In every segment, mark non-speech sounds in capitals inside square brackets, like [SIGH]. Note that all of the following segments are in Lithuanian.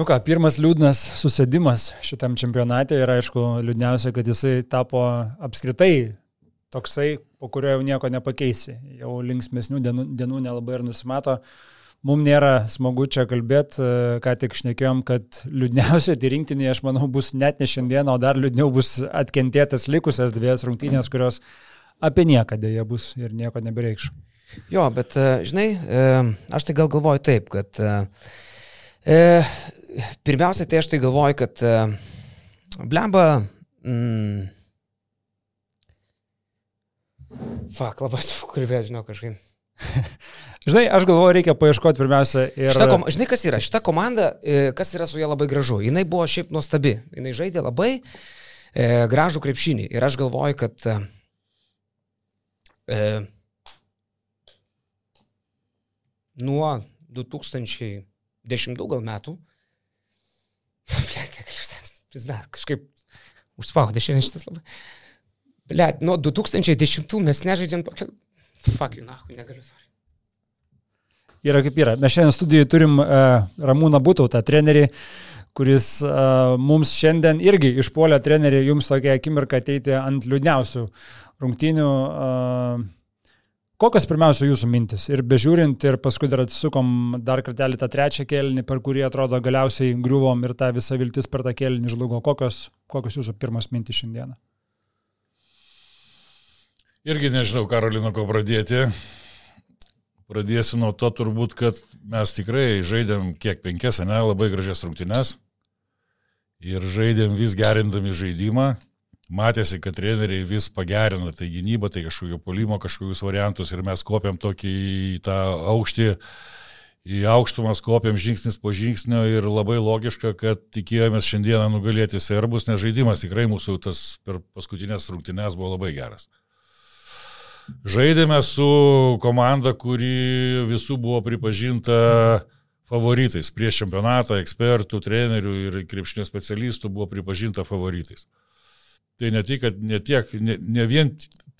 Nu ką, pirmas liūdnas susėdimas šitam čempionate ir aišku, liūdniausia, kad jisai tapo apskritai toksai, po kurio jau nieko nepakeisi. Jau linksmėsnių dienų, dienų nelabai ir nusimato. Mums nėra smagu čia kalbėti, ką tik šnekėjom, kad liūdniausia tai rinktinė, aš manau, bus net ne šiandien, o dar liūdniau bus atkentėtas likusias dviejas rungtynės, kurios apie nieką dėja bus ir nieko nebereikš. Jo, bet žinai, aš tai gal galvoju taip, kad E, pirmiausia, tai aš tai galvoju, kad e, blemba. Mm, Fak, labai sukurvė, žinau kažkaip. [LAUGHS] žinai, aš galvoju, reikia paieškoti pirmiausia ir... Šita kom... Žinai, kas yra? Šita komanda, e, kas yra su ja labai gražu. Jis buvo šiaip nuostabi. Jis žaidė labai e, gražų krepšinį. Ir aš galvoju, kad... E, nuo 2000 dešimtų gal metų. [LAUGHS] Blet, negaliu sapstis, kažkaip užspaudė šiandien šitas labai. Blet, nuo 2010 mes nežaidžiam tokio... Fuck you, nahu, negaliu. Sorry. Yra kaip yra. Mes šiandien studijoje turim uh, Ramūną Būtautą, trenerį, kuris uh, mums šiandien irgi išpuolė trenerį, jums tokia akimirka ateiti ant liūdniausių rungtynių. Uh, Kokios pirmiausia jūsų mintis? Ir bežiūrint, ir paskui dar atsukom dar kartelį tą trečią kėlinį, per kurį atrodo galiausiai griuvom ir ta visa viltis per tą kėlinį žlugo. Kokios, kokios jūsų pirmas mintis šiandieną? Irgi nežinau, Karolino, ko pradėti. Pradėsiu nuo to turbūt, kad mes tikrai žaidėm kiek penkias, ne, labai gražias rungtynes. Ir žaidėm vis gerindami žaidimą matėsi, kad treneriai vis pagerina tai gynybą, tai kažkokio polimo, kažkokius variantus ir mes kopiam tokį tą aukštį, į aukštumas kopiam žingsnis po žingsnio ir labai logiška, kad tikėjomės šiandieną nugalėti serbus, nes žaidimas tikrai mūsų tas per paskutinės rungtynes buvo labai geras. Žaidėme su komanda, kuri visų buvo pripažinta favoritais. Prieš čempionatą ekspertų, trenerių ir krepšinio specialistų buvo pripažinta favoritais. Tai ne, tai, kad, ne, tiek, ne, ne vien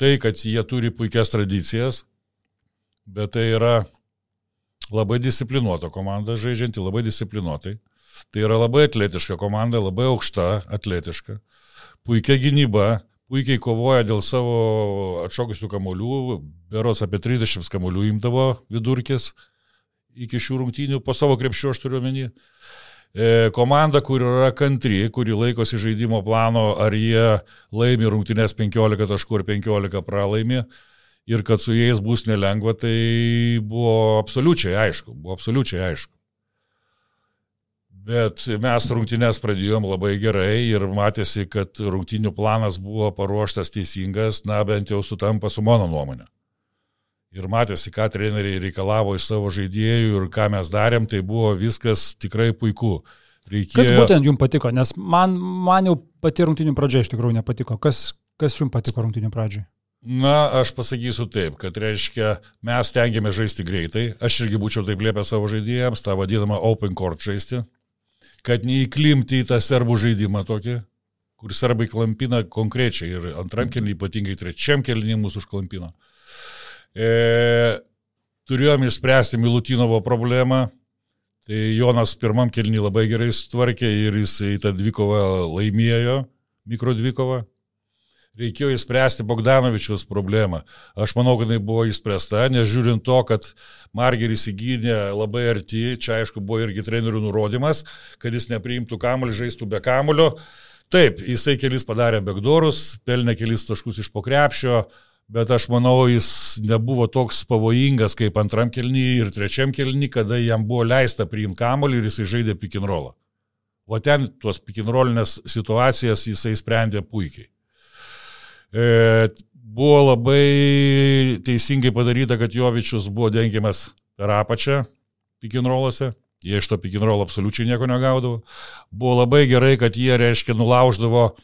tai, kad jie turi puikias tradicijas, bet tai yra labai disciplinuota komanda, žaidžianti labai disciplinuotai. Tai yra labai atletiška komanda, labai aukšta, atletiška, puikia gynyba, puikiai kovoja dėl savo atšokusių kamolių, beros apie 30 kamolių imdavo vidurkis iki šių rungtynių, po savo krepšių aš turiu omeny. E, komanda, kur yra kantri, kuri laikosi žaidimo plano, ar jie laimi rungtynės 15 taškų ar 15 pralaimi ir kad su jais bus nelengva, tai buvo absoliučiai aišku, buvo absoliučiai aišku. Bet mes rungtynės pradėjom labai gerai ir matėsi, kad rungtynių planas buvo paruoštas teisingas, na bent jau sutampa su mano nuomonė ir matėsi, ką treneriai reikalavo iš savo žaidėjų ir ką mes darėm, tai buvo viskas tikrai puiku. Reikėjo... Kas būtent jums patiko, nes man, man jau pati rungtinių pradžia iš tikrųjų nepatiko. Kas, kas jums patiko rungtinių pradžiai? Na, aš pasakysiu taip, kad reiškia, mes tengiame žaisti greitai. Aš irgi būčiau taip liepęs savo žaidėjams, tą vadinamą open court žaisti, kad neįklimti į tą serbų žaidimą tokį, kur serbai klampina konkrečiai ir antram kelniui, ypatingai trečiam kelniui mūsų užklampino. Mhm E, turėjom išspręsti Milutinovo problemą. Tai Jonas pirmam kelnį labai gerai sutvarkė ir jis į tą dvikovą laimėjo, mikro dvikovą. Reikėjo įspręsti Bogdanovičiaus problemą. Aš manau, kad jinai buvo įspręsta, nes žiūrint to, kad Margeris įgynė labai arti, čia aišku buvo irgi trenerių nurodymas, kad jis nepriimtų kamuolį, žaistų be kamulio. Taip, jisai kelis padarė begdorus, pelnė kelis taškus iš pokrepšio, bet aš manau, jis nebuvo toks pavojingas kaip antram kelnyje ir trečiam kelnyje, kada jam buvo leista priimti kamolį ir jisai žaidė pikinrolą. O ten tuos pikinrolinės situacijas jisai sprendė puikiai. E, buvo labai teisingai padaryta, kad Jovičius buvo dengiamas per apačią pikinrolose. Jie iš to pikinrolo absoliučiai nieko negaudavo. Buvo labai gerai, kad jie, reiškia, nulauždavo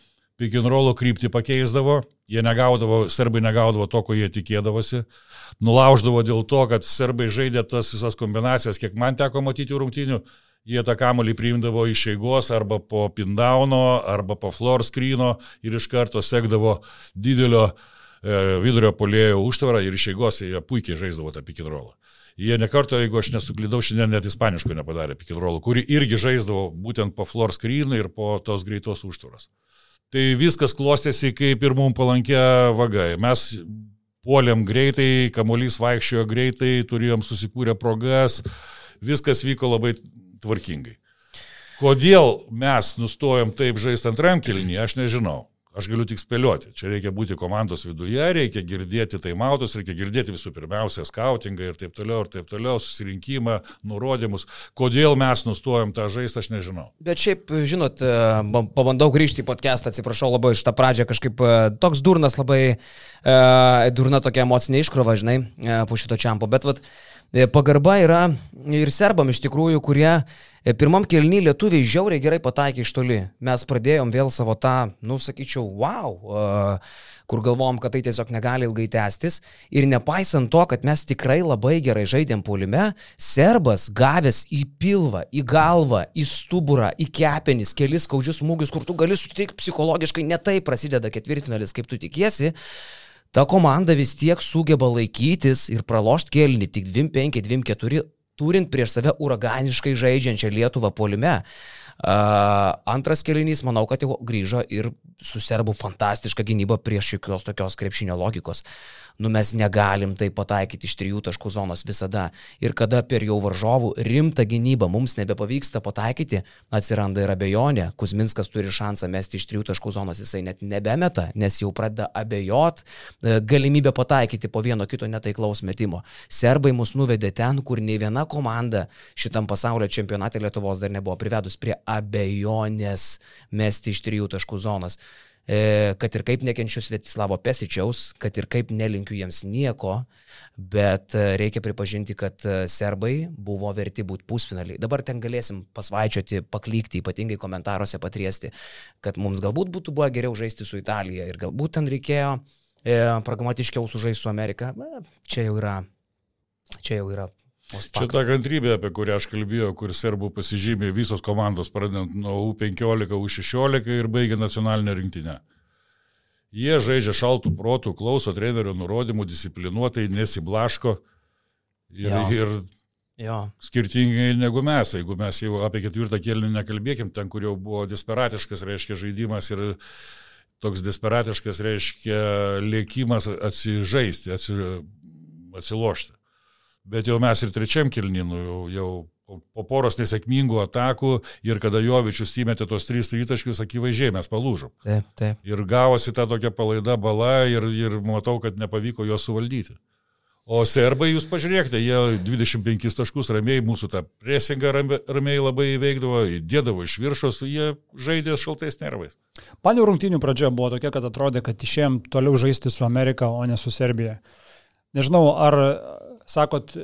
pikinrolo kryptį pakeisdavo Jie negaudavo, serbai negaudavo to, ko jie tikėdavosi. Nulauždavo dėl to, kad serbai žaidė tas visas kombinacijas, kiek man teko matyti rungtynių. Jie tą kamolį priimdavo iš eigos arba po pindauno, arba po floor screeno ir iš karto sekdavo didelio e, vidurio polėjo užtvarą ir iš eigos jie puikiai žaisdavo tą pikinrolą. Jie nekarto, jeigu aš nesuklydau, šiandien net ispaniško nepadarė pikidrolų, kuri irgi žaisdavo būtent po floor screen ir po tos greitos užtvaros. Tai viskas klostėsi kaip ir mums palankia vagai. Mes puolėm greitai, kamuolys vaikščiojo greitai, turėjom susikūrę progas, viskas vyko labai tvarkingai. Kodėl mes nustojom taip žaisti antram kelnyje, aš nežinau. Aš galiu tik spėlioti. Čia reikia būti komandos viduje, reikia girdėti taimautus, reikia girdėti visų pirmiausia skautingą ir taip toliau, ir taip toliau, susirinkimą, nurodymus. Kodėl mes nustojom tą žaisti, aš nežinau. Bet šiaip, žinot, e, pabandau grįžti į podcastą, atsiprašau labai iš tą pradžią, kažkaip e, toks durnas labai, e, durna tokia emocinė iškrova, žinai, po šito čiampo. Bet vat, pagarba yra ir serbam iš tikrųjų, kurie E, pirmam kelny lietuviai žiauriai gerai pataikė iš toli. Mes pradėjom vėl savo tą, nu, sakyčiau, wow, uh, kur galvom, kad tai tiesiog negali ilgai tęstis. Ir nepaisant to, kad mes tikrai labai gerai žaidėm polime, serbas gavęs į pilvą, į galvą, į stuburą, į kepenis, kelis skaudžius smūgius, kur tu gali sutikti psichologiškai, ne tai prasideda ketvirtfinalis, kaip tu tikiesi ta komanda vis tiek sugeba laikytis ir pralošti kėlinį tik 2-5, 2-4 turint prieš save uraganiškai žaidžiančią Lietuvą polime. Uh, antras kelinys, manau, kad jau grįžo ir su serbų fantastiška gynyba prieš jokios tokios krepšinio logikos. Uh, nu mes negalim tai pataikyti iš trijų taškų zonos visada. Ir kada per jau varžovų rimtą gynybą mums nebepavyksta pataikyti, atsiranda ir abejonė. Kuzminskas turi šansą mesti iš trijų taškų zonos, jisai net nebemeta, nes jau pradeda abejot e, galimybę pataikyti po vieno kito netaiklaus metimo. Serbai mus nuvedė ten, kur nei viena komanda šitam pasaulio čempionate Lietuvos dar nebuvo privedus prie abejonės mesti iš trijų taškų zonos. E, kad ir kaip nekenčiu Svetislavo Pesičiaus, kad ir kaip nelinkiu jiems nieko, bet e, reikia pripažinti, kad e, serbai buvo verti būti pusfinaliai. Dabar ten galėsim pasvaičioti, paklykti, ypatingai komentaruose patriesti, kad mums galbūt būtų buvę geriau žaisti su Italija ir galbūt ten reikėjo e, pragmatiškiau sužaisti su Amerika. Čia jau yra. Čia jau yra Čia ta kantrybė, apie kurią aš kalbėjau, kur serbų pasižymė visos komandos, pradedant nuo U15, U16 ir baigia nacionalinę rinktinę. Jie žaidžia šaltų protų, klauso trenerio nurodymų, disciplinuotai, nesiblaško ir, jo. ir jo. skirtingai negu mes. Jeigu mes jau apie ketvirtą kėlinį nekalbėkim, ten, kur jau buvo desperatiškas, reiškia, žaidimas ir toks desperatiškas, reiškia, lėkimas atsižaisti, atsi, atsilošti. Bet jau mes ir trečiam kilninu jau, jau po poros nesėkmingų atakų ir kada Jovičius įmetė tos trys tritaškius, akivaizdžiai mes palūžom. Taip, taip. Ir gavosi ta tokia palaida bala ir, ir matau, kad nepavyko jo suvaldyti. O serbai, jūs pažiūrėkite, jie 25 taškus ramiai mūsų tą presingą ramiai labai įveikdavo, įdėdavo iš viršos, jie žaidė šaltais nervais. Panių rungtinių pradžia buvo tokia, kad atrodė, kad išėjom toliau žaisti su Amerika, o ne su Serbija. Nežinau, ar sakot,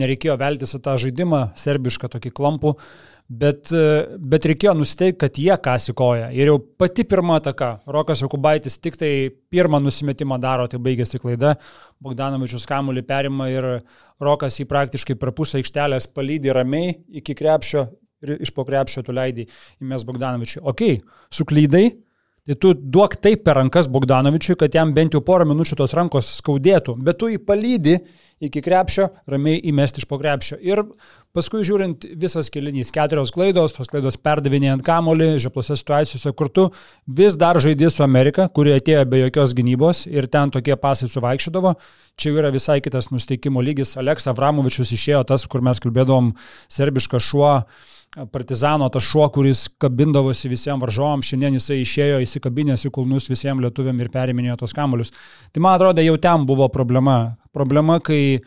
nereikėjo veltis į tą žaidimą, serbišką tokį klampų, bet, bet reikėjo nusteikti, kad jie kasikoja. Ir jau pati pirma ataka, Rokas Jokubaitis tik tai pirmą nusimetimą daro, tai baigėsi klaida, Bogdanovičius kamuolį perima ir Rokas jį praktiškai per pusę aikštelės palydė ramiai iki krepšio ir iš po krepšio tu leidai įmės Bogdanovičiui. Ok, suklydai, Tai tu duok taip per rankas Bogdanovičiui, kad jam bent jau porą minučių tos rankos skaudėtų, bet tu jį palydį iki krepšio, ramiai įmesti iš po krepšio. Ir paskui žiūrint visas kelinys, keturios klaidos, tos klaidos perdavinėjant kamolį, žeplose situacijose, kur tu vis dar žaidži su Amerika, kuri atėjo be jokios gynybos ir ten tokie pasai suvaikščiodavo, čia yra visai kitas nusteikimo lygis. Aleks Avramovičius išėjo tas, kur mes kalbėdavom, serbiškas šuo partizano tas šuo, kuris kabindavosi visiems varžovam, šiandien jisai išėjo įsikabinęs į kulnus visiems lietuviam ir periminėjo tos kamuolius. Tai man atrodo, jau ten buvo problema. Problema, kai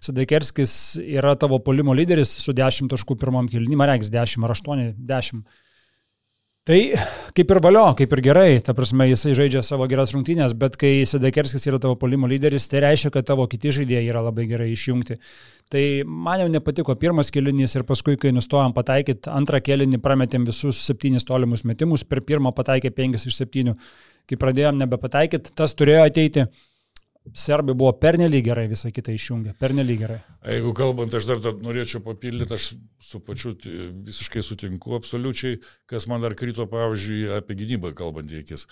Sadekerskis yra tavo polimo lyderis su 10 taškų pirmam kilnymą, reiks 10 ar 8, 10. Tai kaip ir valio, kaip ir gerai, ta prasme, jisai žaidžia savo geras rungtynės, bet kai Sedekerskis yra tavo polimo lyderis, tai reiškia, kad tavo kiti žaidėjai yra labai gerai išjungti. Tai man jau nepatiko pirmas kelinys ir paskui, kai nustojom pataikyti, antrą kelinį prametėm visus septynis tolimus metimus, per pirmą pataikė penkis iš septynių. Kai pradėjom nebepataikyti, tas turėjo ateiti. Serbai buvo pernelyg gerai visą kitą išjungę, pernelyg gerai. Jeigu kalbant, aš dar, dar norėčiau papildyti, aš su pačiu visiškai sutinku absoliučiai, kas man dar krito, pavyzdžiui, apie gynybą kalbant į akis.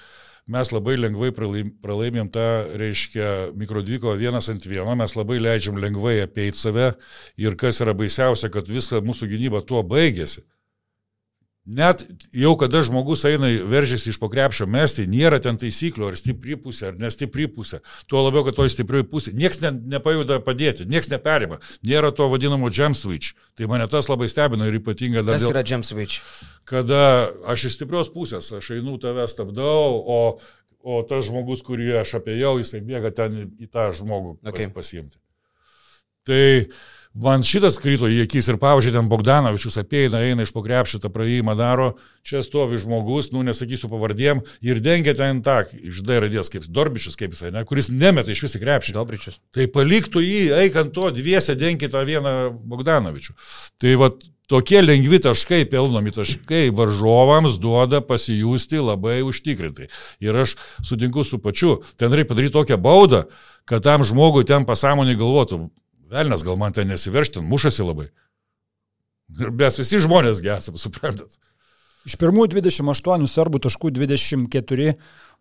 Mes labai lengvai pralaim, pralaimėm tą, reiškia, mikrodvyko vienas ant vieno, mes labai leidžiam lengvai apeiti save ir kas yra baisiausia, kad viską mūsų gynyba tuo baigėsi. Net jau kada žmogus eina, veržiasi iš pokrepšio mesti, nėra ten taisyklių, ar stipri pusė, ar nestipri pusė. Tuo labiau, kad toj stiprioj pusė. Niekas ne, nepajuda padėti, niekas neperima. Nėra to vadinamo jam switch. Tai mane tas labai stebino ir ypatingai dar. Kas dėl, yra jam switch? Kada aš iš stiprios pusės, aš einu tave stabdau, o, o tas žmogus, kurį aš apėjau, jisai bėga ten į tą žmogų okay. pasiimti. Tai Man šitas krito į akis ir pavyzdžiui, ten Bogdanovičius apeina, eina iš pokrepšio tą praėjimą daro, čia stovi žmogus, nu nesakysiu pavardėm, ir dengia ten tą, iš D radės kaip Dorbičius, kaip jisai, ne, kuris nemeta iš visų krepšį. Dorbičius. Tai paliktų jį, eik ant to, dviese dengi tą vieną Bogdanovičių. Tai va tokie lengvi taškai, pelnomi taškai varžovams duoda pasijusti labai užtikrintai. Ir aš sutinku su pačiu, ten reikia padaryti tokią baudą, kad tam žmogui ten pasąmonį galvotų, Velnes gal man ten nesiveršti, ten mušasi labai. Ir mes visi žmonės gesam, suprantat. Iš pirmų 28 serbų taškų 24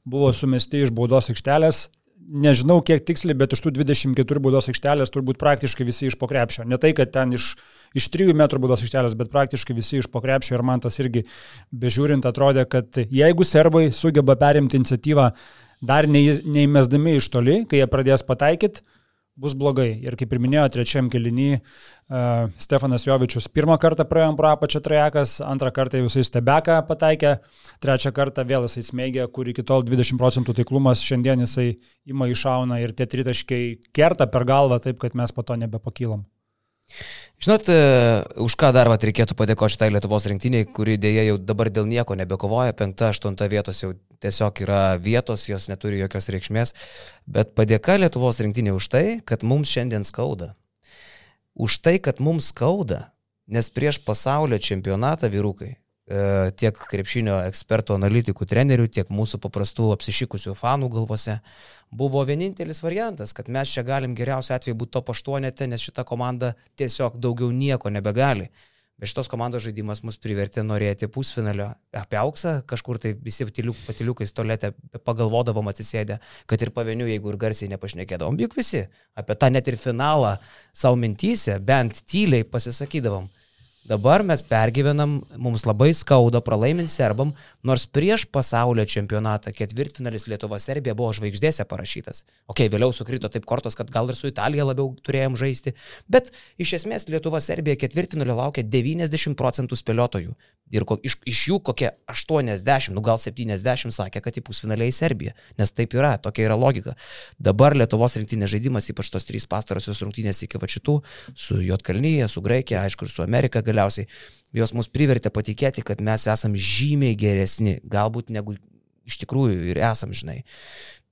buvo sumesti iš baudos aikštelės. Nežinau, kiek tiksliai, bet iš tų 24 baudos aikštelės turbūt praktiškai visi iš pokrepšio. Ne tai, kad ten iš, iš 3 metrų baudos aikštelės, bet praktiškai visi iš pokrepšio. Ir man tas irgi bežiūrint atrodė, kad jeigu serbai sugeba perimti iniciatyvą dar neįmesdami iš toli, kai jie pradės pataikyti, bus blogai. Ir kaip ir minėjo, trečiam kelinį uh, Stefanas Jovičius pirmą kartą praėjo pro apačią trajekas, antrą kartą jisai stebeką pataikė, trečią kartą vėl jisai smėgė, kur iki tol 20 procentų taiklumas, šiandien jisai ima iššauna ir tie tritaškai kerta per galvą taip, kad mes po to nebepakylam. Žinot, e, už ką dar vat, reikėtų padėkoti šitai Lietuvos rinktiniai, kuri dėja jau dabar dėl nieko nebekovoja, penkta, aštunta vietos jau tiesiog yra vietos, jos neturi jokios reikšmės, bet padėka Lietuvos rinktiniai už tai, kad mums šiandien skauda. Už tai, kad mums skauda, nes prieš pasaulio čempionatą vyrukai E, tiek krepšinio ekspertų, analitikų, trenerių, tiek mūsų paprastų apsišikusių fanų galvose buvo vienintelis variantas, kad mes čia galim geriausiu atveju būti top 8, nes šita komanda tiesiog daugiau nieko nebegali. Bet šitos komandos žaidimas mus privertė norėti pusfinalio. Apie auksą kažkur tai visi patiliuk, patiliukais tolėte pagalvodavom atsisėdę, kad ir pavienių, jeigu ir garsiai nepašnekėdavom. Juk visi apie tą net ir finalą savo mintysę, bent tyliai pasisakydavom. Dabar mes pergyvenam, mums labai skauda pralaimint serbam, nors prieš pasaulio čempionatą ketvirtfinalis Lietuva-Serbija buvo žvaigždėse parašytas. Ok, vėliau sukrito taip kortos, kad gal ir su Italija labiau turėjom žaisti, bet iš esmės Lietuva-Serbija ketvirtfinalio laukia 90 procentų spėliotojų. Ir ko, iš, iš jų kokie 80, nu gal 70 sakė, kad į pusfinaliai Serbiją, nes taip yra, tokia yra logika. Dabar Lietuvos rinktinės žaidimas, ypač tos trys pastarosios rungtynės iki va šitų, su Jotkalnyje, su Graikija, aišku, ir su Amerika gal galiausiai jos mus privertė patikėti, kad mes esam žymiai geresni, galbūt negu iš tikrųjų ir esam, žinai.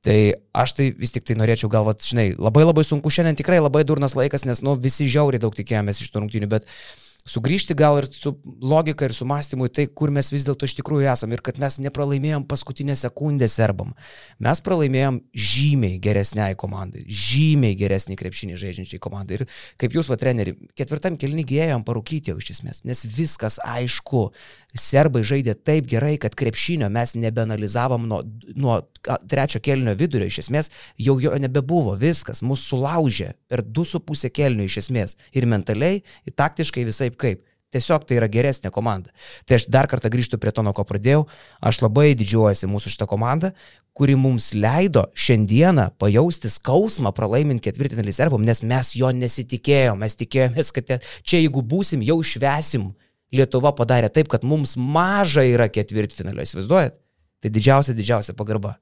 Tai aš tai vis tik tai norėčiau galvot, žinai, labai labai sunku šiandien, tikrai labai durnas laikas, nes, nu, visi žiauriai daug tikėjomės iš tų rungtynių, bet uh, sugrįžti gal ir su logika ir su mąstymu į tai, kur mes vis dėlto iš tikrųjų esame ir kad mes nepralaimėjom paskutinę sekundę serbam. Mes pralaimėjom žymiai geresniai komandai, žymiai geresnį krepšinį žaidžiančiai komandai. Ir kaip jūs, va, treneri, ketvirtam kelnį gėjom parūkyti jau iš esmės, nes viskas aišku. Serbai žaidė taip gerai, kad krepšinio mes nebeanalizavom nuo, nuo trečio kelnio vidurio, iš esmės jau jo nebebuvo, viskas, mūsų sulaužė per 2,5 kelnio iš esmės. Ir mentaliai, ir taktiškai visai kaip. Tiesiog tai yra geresnė komanda. Tai aš dar kartą grįžtu prie to, nuo ko pradėjau. Aš labai didžiuojasi mūsų šitą komandą, kuri mums leido šiandieną pajausti skausmą pralaimint ketvirtinį serbom, nes mes jo nesitikėjom. Mes tikėjomės, kad čia jeigu būsim, jau švesim. Lietuva padarė taip, kad mums maža yra ketvirtfinalio, įsivaizduojat? Tai didžiausia, didžiausia pagarba.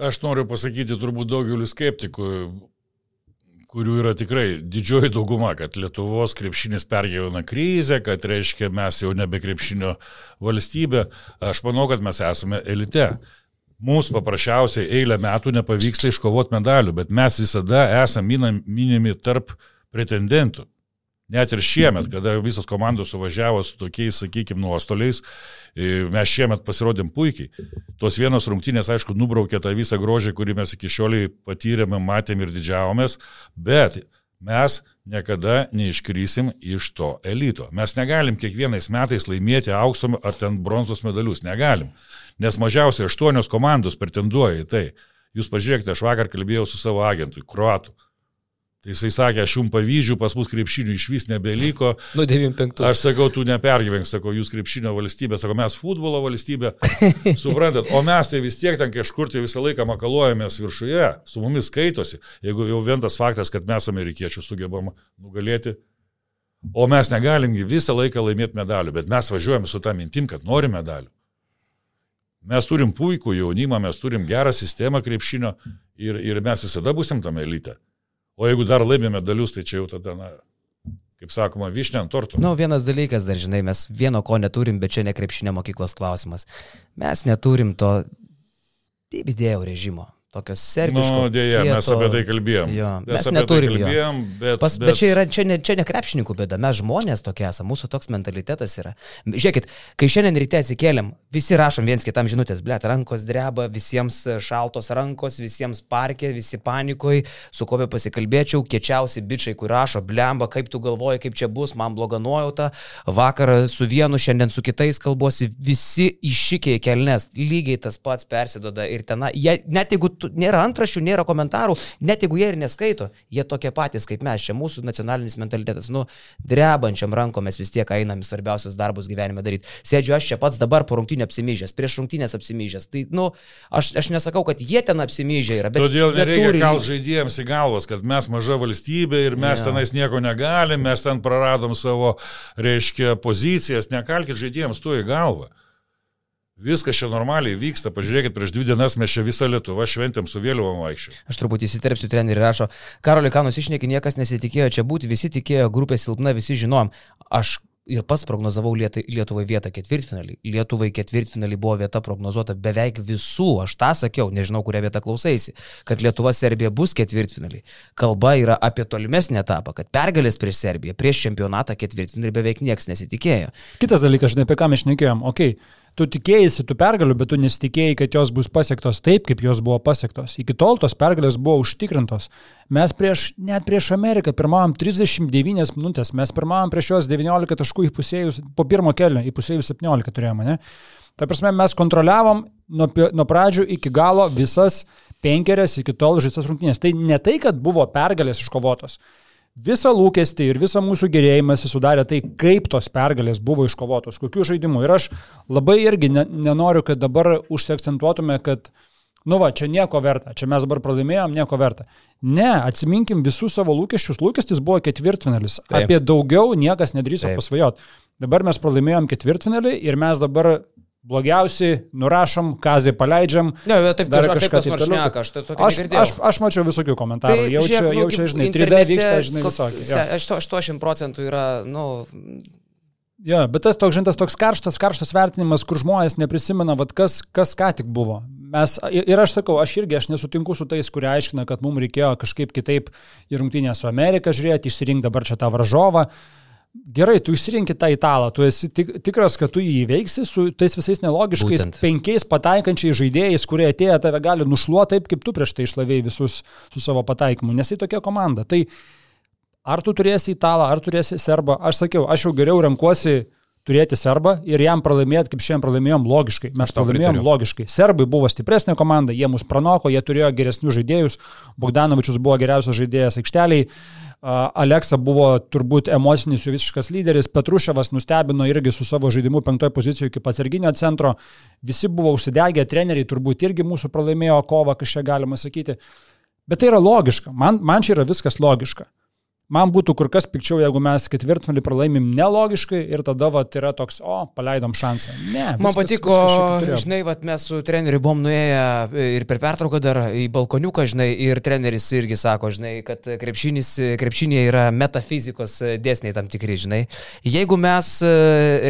Aš noriu pasakyti turbūt daugeliu skeptikų, kurių yra tikrai didžioji dauguma, kad Lietuvos krepšinis pergyvena krizę, kad reiškia mes jau nebe krepšinio valstybė. Aš manau, kad mes esame elite. Mums paprasčiausiai eilę metų nepavyksta iškovoti medalių, bet mes visada esame minimi tarp pretendentų. Net ir šiemet, kada visos komandos suvažiavo su tokiais, sakykime, nuostoliais, e, mes šiemet pasirodėm puikiai. Tos vienos rungtynės, aišku, nubraukė tą visą grožį, kurį mes iki šioliai patyrėme, matėm ir didžiavomės, bet mes niekada neiškrysim iš to elito. Mes negalim kiekvienais metais laimėti aukso ar ten bronzos medalius, negalim. Nes mažiausiai aštuonios komandos pretenduoja į tai. Jūs pažiūrėkite, aš vakar kalbėjau su savo agentui, kruatu. Tai jisai sakė, aš jums pavyzdžių, pas mus krepšinių iš vis nebeliko. Nu, 95. Aš sakau, tu nepergyvenk, sakau, jūs krepšinio valstybė, sakau, mes futbolo valstybė. [LAUGHS] Suprantat, o mes tai vis tiek ten kažkur tai visą laiką makaluojamės viršuje, su mumis skaitosi. Jeigu jau vien tas faktas, kad mes amerikiečių sugebam nugalėti, o mes negalim visą laiką laimėti medalių, bet mes važiuojam su tą mintim, kad norim medalių. Mes turim puikų jaunimą, mes turim gerą sistemą krepšinio ir, ir mes visada busim tame elite. O jeigu dar laimėme dalius, tai čia jau tada, na, kaip sakoma, višnė ant torto. Na, nu, vienas dalykas dar, žinai, mes vieno ko neturim, bet čia ne krepšinė mokyklos klausimas. Mes neturim to video režimo. Tokios serbiškos. Na, nu, dėja, kieto, mes apie tai kalbėjom. Jo, mes, mes mes neturim. Tai kalbėjom, bet, Pas, bet... bet čia, yra, čia, ne, čia ne krepšininkų bėda, mes žmonės tokie esame, mūsų toks mentalitetas yra. Žiūrėkit, kai šiandien ryte atsikėlėm, visi rašom viens kitam žinutės, blėt, rankos dreba, visiems šaltos rankos, visiems parkė, visi panikoj, su kuo be pasikalbėčiau, kečiausi bičiai, kur rašo, blemba, kaip tu galvoji, kaip čia bus, man bloga nuojauta, vakar su vienu, šiandien su kitais kalbuosi, visi išikiai kelnes, lygiai tas pats persidoda ir ten, net jeigu nėra antraščių, nėra komentarų, net jeigu jie ir neskaito, jie tokie patys kaip mes, čia mūsų nacionalinis mentalitetas, nu, drebančiam rankom mes vis tiek einam svarbiausius darbus gyvenime daryti. Sėdžiu aš čia pats dabar po rungtynį apsimyžęs, prieš rungtynės apsimyžęs. Tai, nu, aš, aš nesakau, kad jie ten apsimyžę yra, bet... Todėl nereikia kalt žaidėjams į galvas, kad mes maža valstybė ir mes Jo. tenais nieko negalim, mes ten praradom savo, reiškia, pozicijas, nekalkit žaidėjams tuo į galvą. Viskas čia normaliai vyksta, pažiūrėkit, prieš dvi dienas mes čia visą Lietuvą šventėm su vėliavom vaikščiu. Aš turbūt įsiterpsiu, treneriui rašo, Karolį Kanus išneki, niekas nesitikėjo čia būti, visi tikėjo, grupė silpna, visi žinom. Aš ir pats prognozavau Lietai- Lietuvai vietą ketvirtfinalį. Lietuvai ketvirtfinalį buvo vieta prognozuota beveik visų, aš tą sakiau, nežinau, kurią vietą klausaisi, kad Lietuva Serbija bus ketvirtfinalį. Kalba yra apie tolimesnį etapą, kad pergalės prieš Serbiją, prieš čempionatą ketvirtfinalį beveik niekas nesitikėjo. Kitas dalykas, žinai, apie ką mes šnekėjom. Ok, tu tikėjai tų pergalių, bet tu nesitikėjai, kad jos bus pasiektos taip, kaip jos buvo pasiektos. Iki tol tos pergalės buvo užtikrintos. Mes prieš, net prieš Ameriką pirmavom 39 minutės, mes pirmavom prieš juos 19 taškų įpusėjus, po pirmo kelio įpusėjus 17 turėjome, ne? Ta prasme, mes kontroliavom nuo, nuo pradžių iki galo visas penkerias iki tol žaistas rungtynės. Tai ne tai, kad buvo pergalės iškovotos. Visą lūkestį ir visą mūsų gerėjimąsi sudarė tai, kaip tos pergalės buvo iškovotos, kokiu žaidimu. Ir aš labai irgi ne, nenoriu, kad dabar užsiakcentuotume, kad, nu va, čia nieko verta, čia mes dabar pralaimėjom, nieko verta. Ne, atsiminkim visus savo lūkesčius. Lūkestis buvo ketvirtfinalis. Taip. Apie daugiau niekas nedrįso pasvajot. Dabar mes pralaimėjom ketvirtfinalį ir mes dabar blogiausiai nurašom, kazį paleidžiam. Ne, bet taip, Dar taip kažką taip nors toliau. šneka, aš tai Aš, aš, aš mačiau visokių komentarų. Tai, jau čia, žiūrėk, jau nu, čia, žinai, 3D internete vyksta, žinai, visokie. se- jo. aš to 80 procentų yra, nu, Jo, bet tas toks, žintas, toks karštas, karštas vertinimas, kur žmonės neprisimena, vat, kas, kas ką tik buvo. Mes, ir aš sakau, aš irgi aš nesutinku su tais, kurie aiškina, kad mums reikėjo kažkaip kitaip į rungtynę su Amerika žiūrėti, išsirinkti dabar čia tą varžovą. Gerai, tu išsirinkit tą italą, tu esi tik, tikras, kad tu jį įveiksi su tais visais nelogiškais Būtent. penkiais pataikančiais žaidėjais, kurie atėję tave gali nušluoti taip, kaip tu prieš tai išlavėjai visus su savo pataikymu, nes tai tokia komanda. Tai ar tu turėsi italą, ar turėsi serbą, aš sakiau, aš jau geriau renkuosi turėti serbą ir jam pralaimėti, kaip šiandien pralaimėjom logiškai. Mes pralaimėjom pritariu. logiškai. Serbai buvo stipresnė komanda, jie mus pranoko, jie turėjo geresnius žaidėjus, Bogdanovičius buvo geriausias žaidėjas aikšteliai, Aleksa buvo turbūt emocinis jų visiškas lyderis, Petruševas nustebino irgi su savo žaidimu penktoje pozicijoje kaip atsarginio centro, visi buvo užsidegę, treneriai turbūt irgi mūsų pralaimėjo kovą, kažką galima sakyti. Bet tai yra logiška, man, man čia yra viskas logiška. Man būtų kur kas pikčiau, jeigu mes ketvirtfinalį pralaimim nelogiškai ir tada va, yra toks, o, paleidom šansą. Ne, Man viskas- patiko, viskas žinai, vat, mes su treneriu buvom nuėję ir per pertrauką dar į balkoniuką, žinai, ir treneris irgi sako, žinai, kad krepšinėje yra metafizikos dėsniai tam tikri, žinai. Jeigu mes e,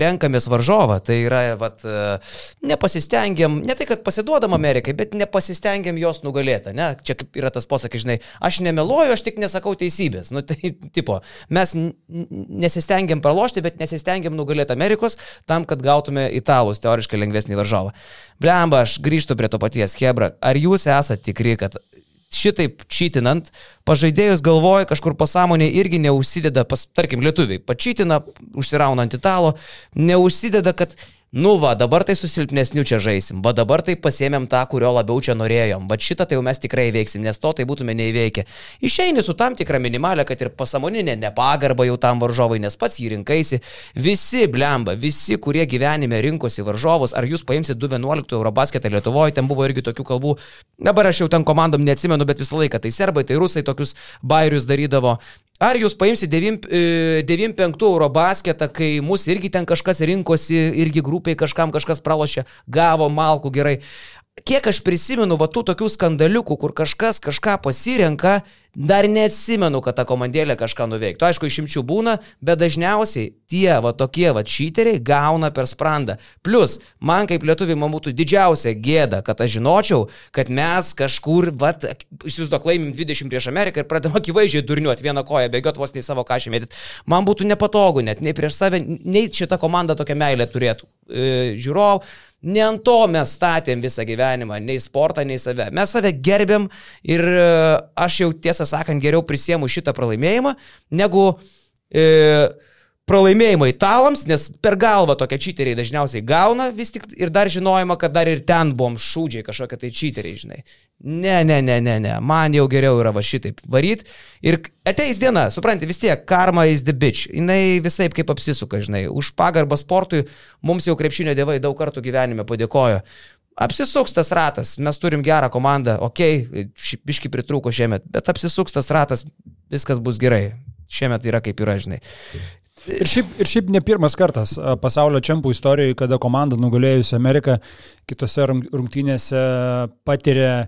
renkamės varžovą, tai yra, vat, e, nepasistengiam, ne tai, kad pasiduodam Amerikai, bet nepasistengiam jos nugalėti, ne? Čia yra tas posakis, žinai, aš nemeluoju, aš tik nesakau teisybės. Nu, tai tipo, mes nesistengiam pralošti, bet nesistengiam nugalėti Amerikos tam, kad gautume italus teoriškai lengvesnį varžovą. Blemba, aš grįžtu prie to paties Hebra. Ar jūs esate tikri, kad šitaip čytinant, pažaidėjus galvoja kažkur pasąmonė irgi neužsideda, pas, tarkim, lietuviai, pačytina, užsirauna ant italo, neužsideda, kad Nu va, dabar tai su silpnesniu čia žaisim, va dabar tai pasėmėm tą, kurio labiau čia norėjom, va šitą tai jau mes tikrai įveiksim, nes to tai būtume neįveikę. Išeini su tam tikra minimalė, kad ir pasamoninė nepagarba jau tam varžovui, nes pats jį rinkaisi. Visi blemba, visi, kurie gyvenime rinkosi varžovus, ar jūs paimsit 2.11 Eurobasketą Lietuvoje, ten buvo irgi tokių kalbų, dabar aš jau ten komandom neatsimenu, bet visą laiką tai serbai, tai rusai tokius bairius darydavo. Ar jūs paimsite 9-5 euro basketą, kai mus irgi ten kažkas rinkosi, irgi grupiai kažkam kažkas pralošė, gavo malkų gerai. Kiek aš prisimenu va tų tokių skandaliukų, kur kažkas kažką pasirenka, dar neatsimenu, kad ta komandėlė kažką nuveiktų. Aišku, išimčių būna, bet dažniausiai tie va tokie va čyteriai gauna per sprandą. Plus, man kaip lietuviui man būtų didžiausia gėda, kad aš žinočiau, kad mes kažkur, va, įsivaizduok, laimim 20 prieš Ameriką ir pradedam akivaizdžiai durniuoti vieną koją, bėgiot vos nei savo kažį mėtyti. Man būtų nepatogu net, nei prieš save, nei šita komanda tokią meilę turėtų. E, žiūrov, Ne ant to mes statėm visą gyvenimą, nei sportą, nei save. Mes save gerbėm ir e, aš jau tiesą sakant geriau prisiemu šitą pralaimėjimą, negu e, pralaimėjimą italams, nes per galvą tokie čyteriai dažniausiai gauna vis tik ir dar žinojama, kad dar ir ten buvom šūdžiai kažkokie tai čyteriai, žinai. Ne, ne, ne, ne, ne, man jau geriau yra va šitaip varyt. Ir ateis diena, supranti, vis tiek karma is the bitch. Jis visai kaip apsisuka, žinai. Už pagarbą sportui mums jau krepšinio dievai daug kartų gyvenime padėkojo. Apsisuks tas ratas, mes turim gerą komandą, okay, biški pritrūko šiemet, bet apsisuks tas ratas, viskas bus gerai. Šiemet yra kaip yra, žinai. Ir šiaip, ir šiaip ne pirmas kartas pasaulio čempų istorijoje, kada komanda nugalėjusi Ameriką kitose rung- rungtynėse patiria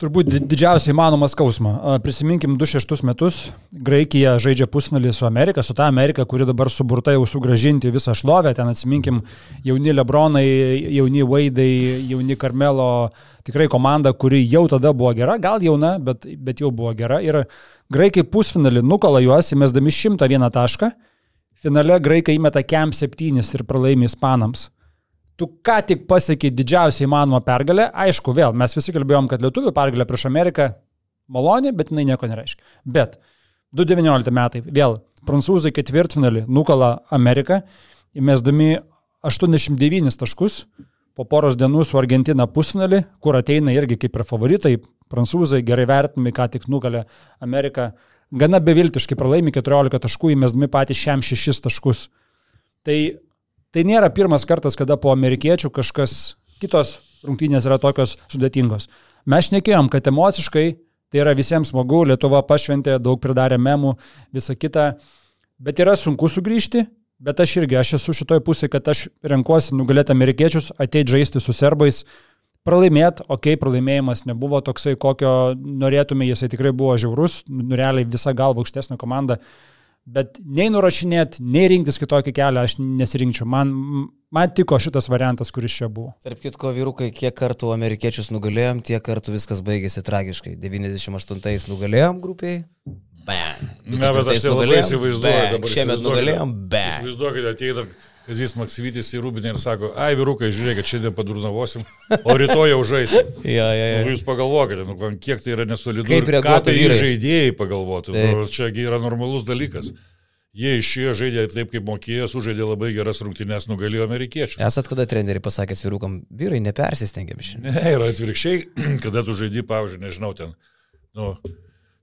turbūt di- didžiausią įmanomą skausmą. Prisiminkim 26 metus, Graikija žaidžia pusnalį su Amerika, su ta Amerika, kuri dabar suburta jau sugražinti visą šlovę, ten atsiminkim jauni Lebronai, jauni Vaidai, jauni Karmelo, tikrai komanda, kuri jau tada buvo gera, gal jauna, bet, bet jau buvo gera. Ir graikai pusfinalį nukala juos, įmesdami 101 tašką. Finale graikai įmeta kem 7 ir pralaimi ispanams. Tu ką tik pasiekė didžiausią įmanomą pergalę. Aišku, vėl mes visi kalbėjom, kad lietuvių pergalė prieš Ameriką maloni, bet jinai nieko nereiškia. Bet 2019 metai, vėl prancūzai ketvirtfinalį nukala Ameriką, įmesdami 89 taškus, po poros dienų su Argentina pusfinalį, kur ateina irgi kaip ir favoritai, prancūzai gerai vertinami, ką tik nukalė Ameriką, gana beviltiškai pralaimi 14 taškų, įmesdami patys šiam 6 taškus. Tai, tai nėra pirmas kartas, kada po amerikiečių kažkas kitos rungtynės yra tokios sudėtingos. Mes šnekėjom, kad emociškai tai yra visiems smagu, Lietuva pašventė, daug pridarė memų, visa kita, bet yra sunku sugrįžti, bet aš irgi, aš esu šitoje pusėje, kad aš renkuosi nugalėti amerikiečius, ateiti žaisti su serbais, pralaimėt, okei, okay, pralaimėjimas nebuvo toksai, kokio norėtume, jisai tikrai buvo žiaurus, realiai visa galva aukštesnė komanda, bet nei nurašinėti, nei rinktis kitokį kelią aš nesirinkčiau. Man, man tiko šitas variantas, kuris čia buvo. Tarp kitko, vyrukai, kiek kartų amerikiečius nugalėjom, tiek kartų viskas baigėsi tragiškai. 98-ais nugalėjom grupiai. Bang. Na, bet aš tai labai įsivaizduoju dabar. Šiemet nugalėjom, be. Įsivaizduokite, ateina Kazis Maksyvytis į Rūbinę ir sako, ai vyrukai, žiūrėkit, šiandien padurnavosim, o rytoj jau žaisim. [LAUGHS] Ja, ja, ja. Nu, jūs pagalvokite, nu, kiek tai yra nesolidu. Kaip reaguotų tai vyrai? žaidėjai pagalvotų. Nu, Čiagi yra normalus dalykas. Jie išėjo, žaidė taip, kaip mokėjo, sužaidė labai geras rungtynes, nugalėjo amerikiečius. Esat kada treneriai pasakęs vyrukam, vyrai nepersistengiam šiandien. Ne, ir atvirkščiai, [CLEARS THROAT] kada tu žaidži, pavyzdžiui, nežinau, ten, nu,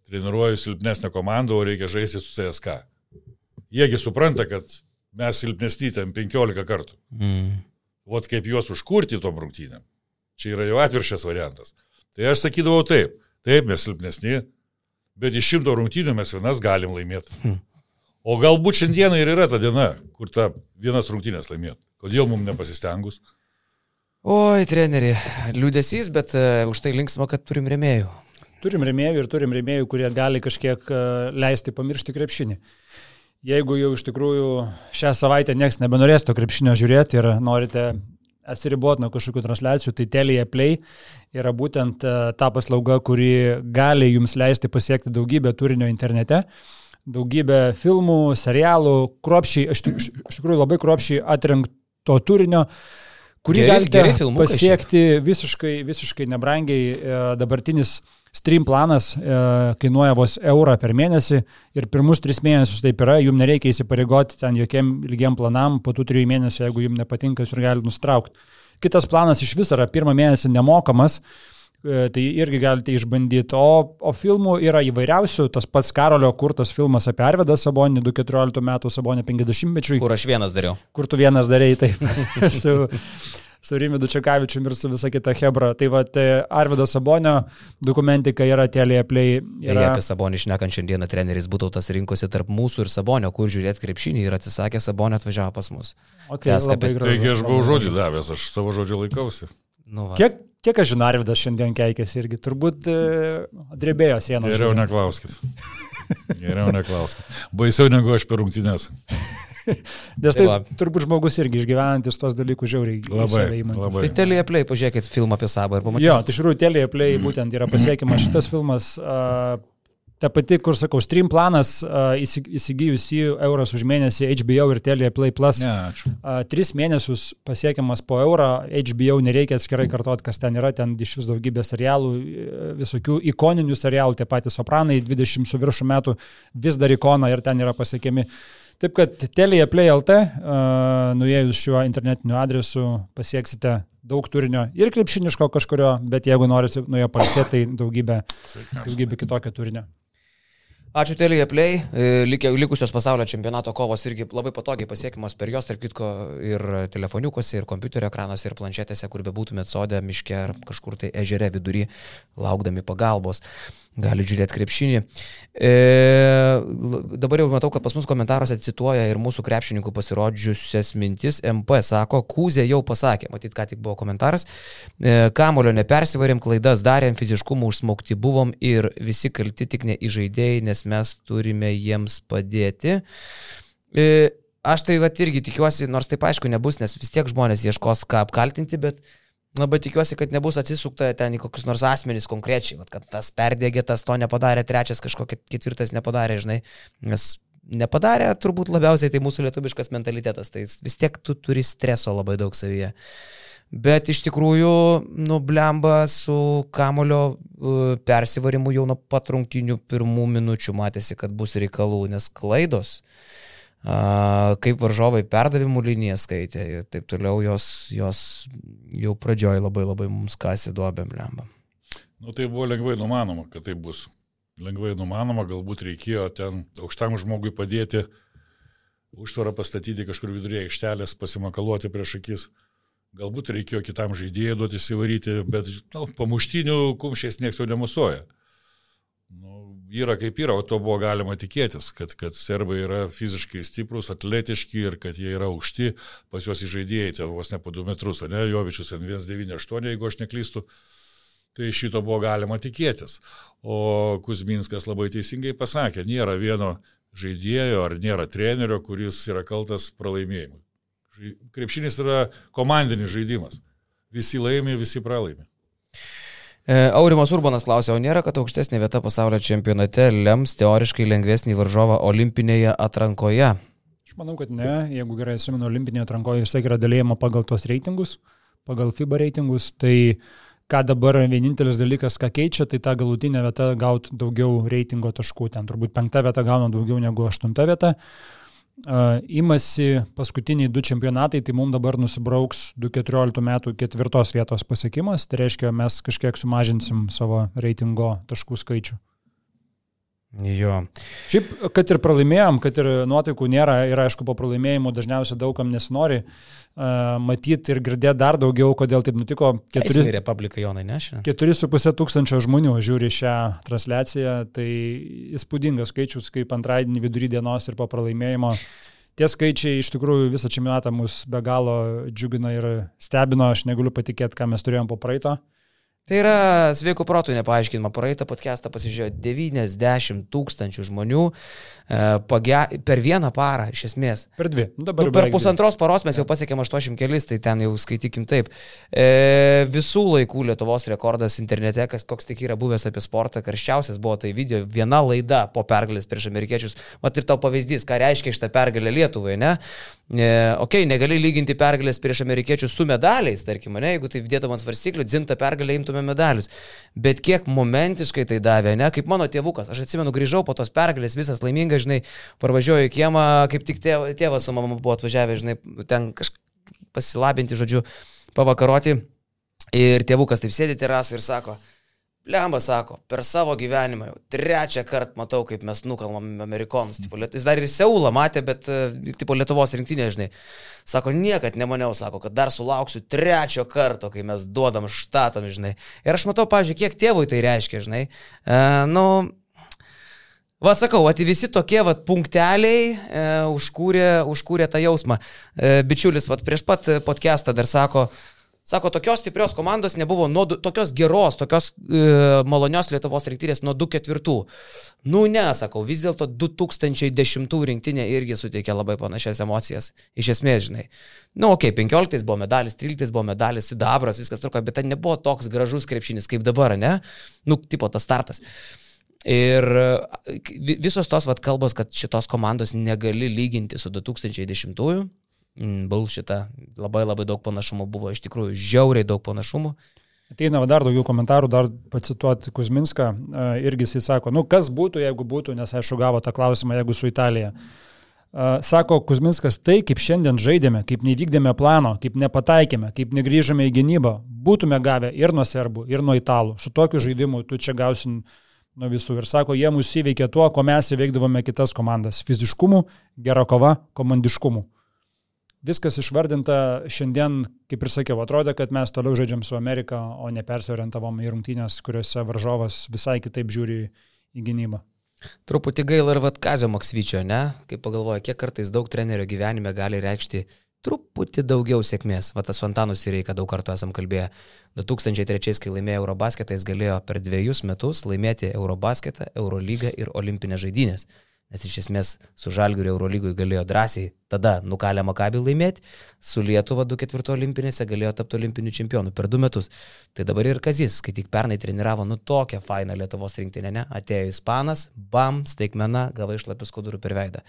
treniruoju silpnesnę komandą, o reikia žaisti su CSK. Jiegi supranta, kad mes silpnesni ten 15 kartų. Mm. Vat kaip juos užkurti tom rungtynėm. Čia yra jau atviršęs variantas. Tai aš sakydavau taip, taip mes silpnesni, bet iš šimto rungtynių mes vienas galim laimėti. Hmm. O galbūt šiandieną ir yra ta diena, kur ta vienas rungtynės laimėti. Kodėl mums nepasistengus? Oi, treneri, liūdėsys, bet uh, už tai linksma, kad turim remėjų. Turim remėjų ir turim remėjų, kurie gali kažkiek e, leisti pamiršti krepšinį. Jeigu jau iš tikrųjų šią savaitę niekas nebenorės to krepšinio žiūrėti ir norite atsiriboti nuo kažkokių transliacijų, tai Telia Play yra būtent e, ta paslauga, kuri gali jums leisti pasiekti daugybę turinio internete. daugybę filmų, serialų, kruopšiai, iš, tikrųjų labai kruopšiai atrinkto turinio, kurį Geri- galite geri filmukai pasiekti visiškai, visiškai nebrangiai. E, Dabartinis stream planas e, kainuoja vos eurą per mėnesį ir pirmus tris mėnesius taip yra, jums nereikia įsipareigoti ten jokiem ilgiam planam, po tų trijų mėnesių, jeigu jums nepatinka, jūs ir galite nustraukti. Kitas planas iš viso yra pirmą mėnesį nemokamas, e, tai irgi galite išbandyti. O, o filmų yra įvairiausių, tas pats Karolio kurtas filmas apie Arvedą Sabonį, 2014 metų Sabonį 50-mečiui, Kur aš vienas dariau. kur tu vienas darėjai taip. [LAUGHS] su, su Rimidu Čekavičiu ir su visa kita Hebra. Tai va, Arvido Sabonio dokumentika yra Telėje Play. Beje, Yra... apie Sabonį šnekant šiandieną treneris Būtautas rinkosi tarp mūsų ir Sabonio, kur žiūrėti krepšinį ir atsisakė Sabonio atvažiavo pas mus. Okay, Tęsk labai apie- gražu. Taigi aš buvau žodį davęs, aš savo žodžio laikausi. Nu, va. Kiek, kiek aš žinau, Arvidas šiandien keikėsi irgi, turbūt e, drebėjo sienos. Geriau neklauskit. Geriau neklauskit. Baisiau negu aš per rungtynės. [LAUGHS] [LAUGHS] Nes Tai tai va. turbūt žmogus irgi išgyvenantis tos dalykus žiauriai. Labai, labai. Tai telėje play, pažiūrėkit filmą apie Sabą ir Jo, pamatysite. tai iš tikrųjų Telėje Play būtent yra pasiekimas šitas filmas. A, ta pati, kur sakau, stream planas įsi- įsigijus į euros už mėnesį HBO ir Telėje Play Plus. Ne, ačiū. A, Tris mėnesius pasiekiamas po eurą, HBO nereikia atskirai kartuoti, kas ten yra, ten iš vis daugybė serialų, e, visokių ikoninių serialų, tie patys Sopranai, 20 su viršų metų vis dar ikona ir ten yra pasiekiami. Taip kad Telija Play LT, uh, nuėjus šiuo internetiniu adresu, pasieksite daug turinio ir krepšiniško kažkurio, bet jeigu norite nuo jo palsėti, tai daugybė, daugybė kitokio turinio. Ačiū Telėje Play. E, likę- Likusios pasaulio čempionato kovos irgi labai patogiai pasiekiamos per jos, tarp kitko, ir telefoniukuose, ir kompiuterio ekranuose, ir planšetėse, kur bebūtumėt sodė, miške ar kažkur tai ežere vidury, laukdami pagalbos. Gali žiūrėti krepšinį. E, dabar jau matau, kad pas mus komentaruose cituoja ir mūsų krepšininkų pasirodžiusias mintis. MP sako, Kūzė jau pasakė, matyt, ką tik buvo komentaras. E, kamulio nepersivarėm, klaidas darėm, fiziškumų užsmaukti buvom ir visi kalti tik ne į žaidėjai, nes mes turime jiems padėti. E, aš tai va irgi tikiuosi, nors taip aišku nebus, nes vis tiek žmonės ieškos ką apkaltinti, bet labai tikiuosi, kad nebus atsisukta ten į kokius nors asmenys konkrečiai, vat, kad tas perdėgė, tas to nepadarė, trečias kažkokia ketvirtas nepadarė, žinai, nes nepadarė turbūt labiausiai tai mūsų lietuviškas mentalitetas, tai vis tiek tu turi streso labai daug savyje. Bet iš tikrųjų, nublemba su kamulio uh, persivarimu jau nuo pat rungtinių pirmų minučių matėsi, kad bus reikalų, nes klaidos, uh, kaip varžovai perdavimų liniją skaitė ir taip toliau, jos, jos jau pradžioj labai labai mums kasė duobėm blemba. Nu, tai buvo lengvai numanoma, kad tai bus. Lengvai numanoma, galbūt reikėjo ten aukštam žmogui padėti, užtvarą pastatyti kažkur viduryje aikštelės, pasimakaluoti prieš akis. Galbūt reikėjo kitam žaidėjui duoti įsivaryti, bet nu, pamuštinių kumščiais niekas jau nemusuoja. Nu, yra kaip yra, o to buvo galima tikėtis, kad, kad serbai yra fiziškai stiprus, atletiški ir kad jie yra aukšti, pas juos įžaidėjai, ten vos ne po 2 metrus, ne, Jovičius N198, jeigu aš neklystu. Tai šito buvo galima tikėtis. O Kuzminskas labai teisingai pasakė, nėra vieno žaidėjo ar nėra trenerio, kuris yra kaltas pralaimėjimui. Krepšinis yra komandinis žaidimas. Visi laimi, visi pralaimi. E, Aurimas Urbanas klausė, o nėra, kad aukštesnė vieta pasaulio čempionate lems teoriškai lengvesnį varžovą olimpinėje atrankoje? Aš manau, kad ne. Jeigu gerai atsimenu, olimpinėje atrankoje vis tiek yra dalėjama pagal tuos reitingus, pagal FIBA reitingus. Tai ką dabar vienintelis dalykas, ką keičia, tai ta galutinė vieta gauti daugiau reitingo taškų. Ten turbūt penkta vieta gauna daugiau negu aštunta vieta. Imasi paskutiniai du čempionatai, tai mums dabar nusibrauks 2014 metų ketvirtos vietos pasiekimas, tai reiškia, mes kažkiek sumažinsim savo reitingo taškų skaičių. Jo. Šiaip, kad ir pralaimėjom, kad ir nuotaikų nėra ir aišku, po pralaimėjimo dažniausiai daugam nesinori uh, matyti ir girdėti dar daugiau, kodėl taip nutiko. Keturi Keturi, Republika Jonai nešė. 4,5 tūkstančio žmonių žiūri šią transliaciją, tai įspūdingas skaičius, kaip antradienį vidury dienos ir po pralaimėjimo. Tie skaičiai iš tikrųjų visą čempionatą mus be galo džiugina ir stebino, aš negaliu patikėti, ką mes turėjom po praeito. Tai yra sveiko protų nepaaiškinama. Praeitą podcastą pasižiūrėjo 90 tūkstančių žmonių e, page, per vieną parą, iš esmės. Per dvi. Nu, dabar Nu, per beveik dvi. pusantros paros mes jau pasiekėm 80 kelis, tai ten jau skaitykim taip. E, visų laikų Lietuvos rekordas internete, kas koks tik yra buvęs apie sportą, karščiausias buvo tai video, viena laida po pergalės prieš amerikiečius. Mat ir tau pavyzdys, ką reiškia šitą pergalę Lietuvai, ne? E, ok, negali lyginti pergalės prieš amerikiečius su medaliais, tarkim, ne? Jeigu tai dėtum ant svarstyklių, dzintą pergalę imtume medalius. Bet kiek momentiškai tai davė, ne? Kaip mano tėvukas. Aš atsimenu, grįžau po tos pergalės, visas laimingas, žinai, parvažiuoju į kiemą, kaip tik tėv- tėvas su mama buvo atvažiavę, žinai, ten kažkaip pasilabinti, žodžiu, pavakaroti. Ir tėvukas taip sėdi terasą ir sako, Lemba sako, per savo gyvenimą jau trečią kartą matau, kaip mes nukalbam amerikonus. Tipo, jis dar ir Seulą matė, bet e, tipo, Lietuvos rinktinė, žinai. Sako, niekad nemaniau, sako, kad dar sulauksiu trečio karto, kai mes duodam štatam, žinai. Ir aš matau, pažiūrėjau, kiek tėvui tai reiškia, žinai. E, nu, Va, sakau, va, visi tokie va, punkteliai e, užkūrė, užkūrė tą jausmą. E, bičiulis, va, prieš pat e, podcastą dar sako, sako, tokios stiprios komandos nebuvo, nuo, tokios geros, tokios e, malonios Lietuvos rinktinės nuo 2-4. Nu, ne, sakau, vis dėlto 2010 rinktinė irgi suteikė labai panašias emocijas. Iš esmės, žinai. Nu, okei, okay, 15 buvo medalis, 13 buvo medalis, sidabras, viskas truko, bet ten nebuvo toks gražus krepšinis kaip dabar, ne? Nu, tipo tas startas. Ir e, vi- visos tos vat, kalbos, kad šitos komandos negali lyginti su 2010-ųjų, mm, bullshitą, labai labai daug panašumų buvo, iš tikrųjų žiauriai daug panašumų. Ateina dar daugiau komentarų, dar pacituoti Kuzminską. e, Irgi jisai sako, nu kas būtų, jeigu būtų, nes aišku gavo tą klausimą, jeigu su Italija. E, Sako Kuzminskas, tai kaip šiandien žaidėme, kaip nevykdėme plano, kaip nepataikėme, kaip negryžome į gynybą, būtume gavę ir nuo serbų, ir nuo italų. Su tokiu žaidimu tu čia gausi nuo visų. Ir sako, jie mus įveikė tuo, ko mes įveikdavome kitas komandas - fiziškumu, gera kova, komandiškumu. Viskas išvardinta šiandien, kaip ir sakiau, atrodė, kad mes toliau žaidžiam su Amerika, o ne persiorientavom į rungtynės, kuriuose varžovas visai kitaip žiūri į gynybą. Truputį gaila ir Vatkazio Maksvyčio, ne? Kaip pagalvoja, kiek kartais daug trenerio gyvenime gali reikšti truputį daugiau sėkmės. Vatas Fantanus ir reikia daug kartų esam kalbėję. 2003, kai laimėjo Eurobasketą, jis galėjo per dviejus metus laimėti Eurobasketą, Eurolygą ir Olimpinės žaidynės. Nes iš esmės su Žalgiriu Eurolygui galėjo drąsiai tada nukalę Makabį laimėti, su Lietuva 2-4 olimpinėse galėjo tapti olimpiniu čempionu per du metus. Tai dabar ir Kazis, kai tik pernai treniravo, nu tokią fainą Lietuvos rinktinę, ne? Atėjo Ispanas, bam, staigmena, gavai išlapius kodurų per veidą.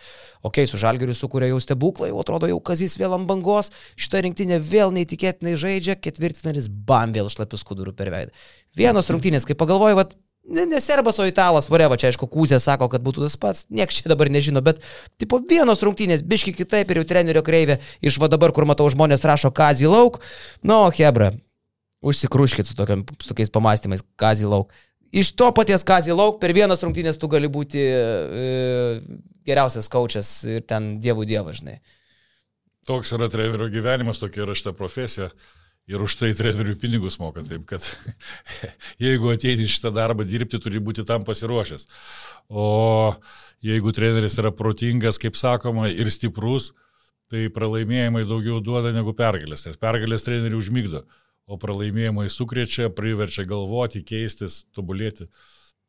Ok, su Žalgiriu sukūrė jau stebuklą, jau atrodo jau Kazis vėl ant bangos, šitą rinktinę vėl neįtikėtinai žaidžia, ketvirtfinalis, bam, vėl išlapius kodurų per veidą. Vienos rungtynės, kai pagalvoju, vat, ne, ne serbas, o italas, vareva, čia aišku, Kūzė sako, kad būtų tas pats, nieks čia dabar nežino, bet, tipo, vienos rungtynės, biški kitaip ir jau trenerio kreivė, iš va dabar, kur matau žmonės rašo Kazį lauk, nu, Hebra, užsikruškit su, tokiam, su tokiais pamastymais, Kazį lauk. Iš to paties Kazį lauk, per vienas rungtynės tu gali būti e, geriausias kočias ir ten dievų dievas, žinai. Toks yra trenerio gyvenimas, tokia yra šita profesija. Ir už tai trenerių pinigus moka. Taip kad [LAUGHS] jeigu ateini šitą darbą dirbti, turi būti tam pasiruošęs. O jeigu treneris yra protingas, kaip sakoma, ir stiprus, tai pralaimėjimai daugiau duoda negu pergalės. Nes pergalės trenerių užmygdo, o pralaimėjimai sukrečia, priverčia galvoti, keistis, tobulėti.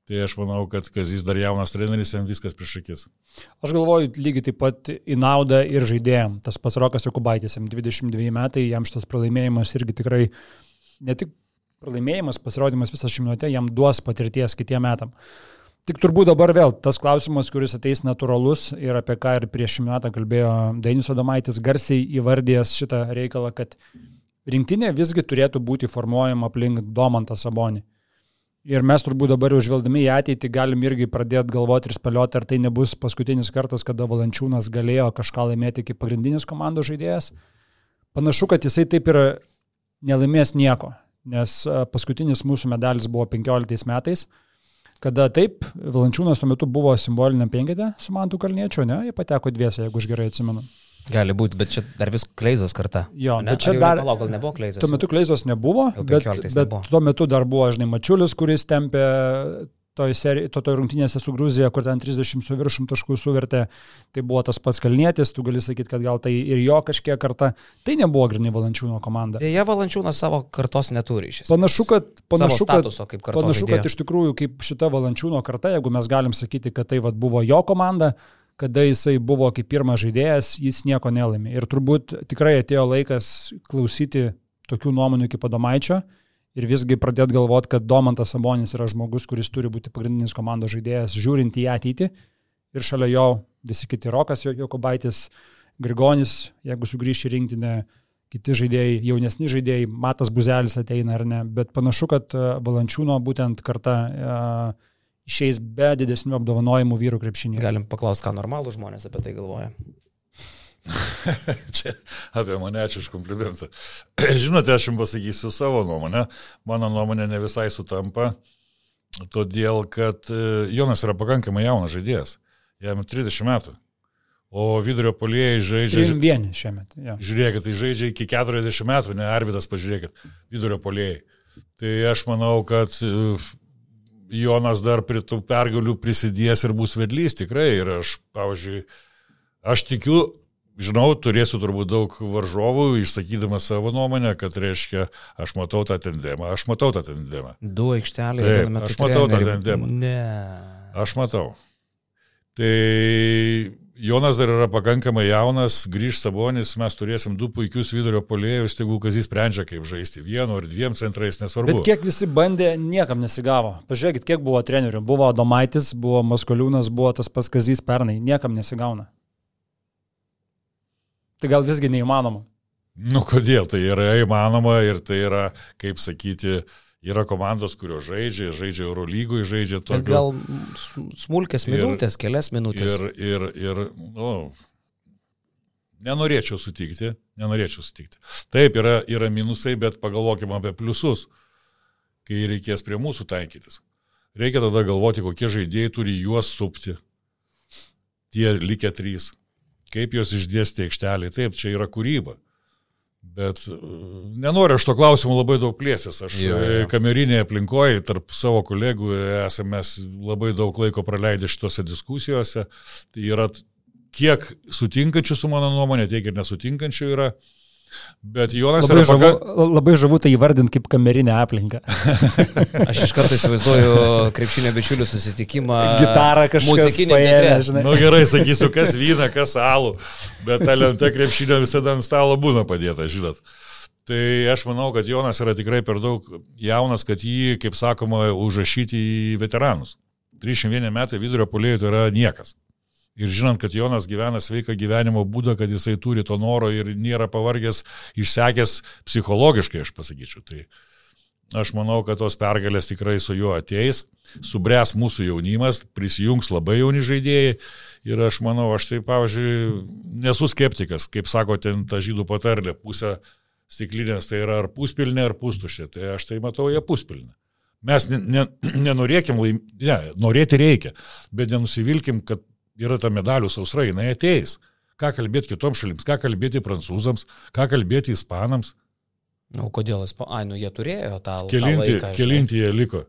Tai aš manau, kad Kazis dar jaunas treneris, jam viskas prieš akis. Aš galvoju lygiai taip pat į naudą ir žaidėjim. Tas pats Rokas Jokubaitis, jam 22 metai, jam šitas pralaimėjimas irgi tikrai ne tik pralaimėjimas, pasirodymas visą šimtmetę, jam duos patirties kitiem metam. Tik turbūt dabar vėl tas klausimas, kuris ateis natūralus ir apie ką ir prieš šį metą kalbėjo Dainis Adomaitis, garsiai įvardėjęs šitą reikalą, kad rinktinė visgi turėtų būti formuojama aplink Domantą Sabonį. Ir mes turbūt dabar užvelgdami į ateitį galim irgi pradėti galvoti ir spėlioti, ar tai nebus paskutinis kartas, kada Valančiūnas galėjo kažką laimėti kaip pagrindinis komandos žaidėjas. Panašu, kad jisai taip ir nelaimės nieko, nes a, paskutinis mūsų medalis buvo 15 metais, kada taip, Valančiūnas tuo metu buvo simboliniam penketė su Mantu Kalniečiu, ne, jie pateko dviese, jeigu aš gerai atsimenu. Gali būti, bet čia dar vis kleizos karta. Jo, Ne? bet čia dar- Palauk, gal nebuvo kleizos? Tuo metu Kleizos nebuvo, bet, 15 bet nebuvo. tuo metu dar buvo, žinai, Mačiulis, kuris tempė toj, seri, to, toj rungtynėse su Gruzija, kur ten 30 su viršum taškų suvertė, tai buvo tas pats Kalnietis, tu gali sakyti, kad gal tai ir jo kažkiek karta, tai nebuvo grinai Valančiūno komanda. Dėja, Valančiūnas savo kartos neturi iš esmės. Panašu, kad, panašu, kad, statuso kartos panašu, žaidėjo. kad iš tikrųjų kaip šita Valančiūno karta, jeigu mes galim sakyti, kad tai vat, buvo jo komanda, kada jisai buvo kaip pirmas žaidėjas, jis nieko nelaimė. Ir turbūt tikrai atėjo laikas klausyti tokių nuomonių kaip Adomaičio ir visgi pradėti galvoti, kad Domantas Sabonis yra žmogus, kuris turi būti pagrindinis komandos žaidėjas, žiūrint į ateitį. Ir šalia jo visi kiti Rokas Jokubaitis, Grigonis, jeigu sugrįš į rinktinę, kiti žaidėjai, jaunesni žaidėjai, Matas Buzelis ateina ar ne, bet panašu, kad e, Valančiūno būtent karta uh, išeis be didesnių apdovanojimų vyrų krepšinėje. Galim paklausti, ką normalų žmonės apie tai galvoja. [LAUGHS] Čia apie mane ačiū už komplimentą. [CLEARS THROAT] Žinote, aš jums pasakysiu savo nuomonę. Mano nuomonė ne visai sutampa, todėl kad e, Jonas yra pakankamai jaunas žaidėjas. Jam 30 metų. O vidurio polėjai žaidžia. Trim vieni šiemet. Ja. Žiūrėkit, tai žaidžia iki 40 metų, ne Arvidas, pažiūrėkit, vidurio polėjai. Tai aš manau, kad e, Jonas dar prie tų pergalių prisidės ir bus vedlys tikrai. Ir aš, pavyzdžiui, aš tikiu, žinau, turėsiu turbūt daug varžovų, išsakydamas savo nuomonę, kad reiškia, aš matau tą tendemą, aš matau tą tendemą. Du aikštelė. Taip, aš matau tą trenerių. tandemą. Ne. Aš matau. Tai Jonas dar yra pakankamai jaunas, grįž Sabonis, mes turėsim du puikius vidurio polėjus, tegul Kazis sprendžia, kaip žaisti vienu ar dviem centrais, nesvarbu. Bet kiek visi bandė, niekam nesigavo. Pažiūrėkit, kiek buvo trenerių. Buvo Adomaitis, buvo Maskoliūnas, buvo tas pats Kazys pernai. Niekam nesigauna. Tai gal visgi neįmanoma. Nu kodėl, tai yra įmanoma ir tai yra, kaip sakyti, yra komandos, kurios žaidžia, žaidžia Eurolygui, žaidžia tokio. Gal s- smulkės Ir- minutės, kelias minutės. Ir, ir, ir, nu, nenorėčiau sutikti, nenorėčiau sutikti. Taip, yra, yra minusai, bet pagalvokime apie pliusus, kai reikės prie mūsų taikytis. Reikia tada galvoti, kokie žaidėjai turi juos supti. Tie likę trys. Kaip juos išdėsti aikštelį. Taip, čia yra kūryba. Bet e, nenoriu aš to klausimų labai daug plėsis. Aš Jo, jo. e, kamerinėje aplinkoje tarp savo kolegų esame mes labai daug laiko praleidę šitose diskusijose. Tai yra kiek sutinkančių su mano nuomonė, tiek ir nesutinkančių yra. Bet Jonas Labai yra žavu, pakankamai... labai žavu tai įvardinti kaip kamerinę aplinką. [LAUGHS] Aš iš karto įsivaizduoju krepšinio bičiulių susitikimą. Gitarą žinai. Na nu, gerai, sakysiu, kas vyna, kas alų, bet ta lenta krepšinio visada ant stalo būna padėta, žinot. Tai aš manau, kad Jonas yra tikrai per daug jaunas, kad jį, kaip sakoma, užrašyti į veteranus. 301 metai vidurio polėjų tai yra niekas. Ir žinant, kad Jonas gyvena sveiką gyvenimo būdą, kad jisai turi to noro ir nėra pavargęs, išsekęs psichologiškai, aš pasakyčiau. Tai aš manau, kad tos pergalės tikrai su juo ateis, subręs mūsų jaunimas, prisijungs labai jauni žaidėjai. Ir aš manau, aš tai, pavyzdžiui, nesu skeptikas, kaip sako ten ta žydų patarlė, pusė stiklinės tai yra ar puspilnė, ar pustuštė. Tai aš tai matau ją puspilnę. Mes ne, ne, [CLEARS THROAT] nenorėkim, laim... ne, norėti reikia, bet nenusivilkim, kad yra ta medalių sausra, jinai ateis. Ką kalbėti kitoms šalims, ką kalbėti prancūzams, ką kalbėti ispanams, Na, o kodėl jis, pa- ai, nu jie turėjo tą, tą kelinti, laiką. žinai. kelinti jie liko.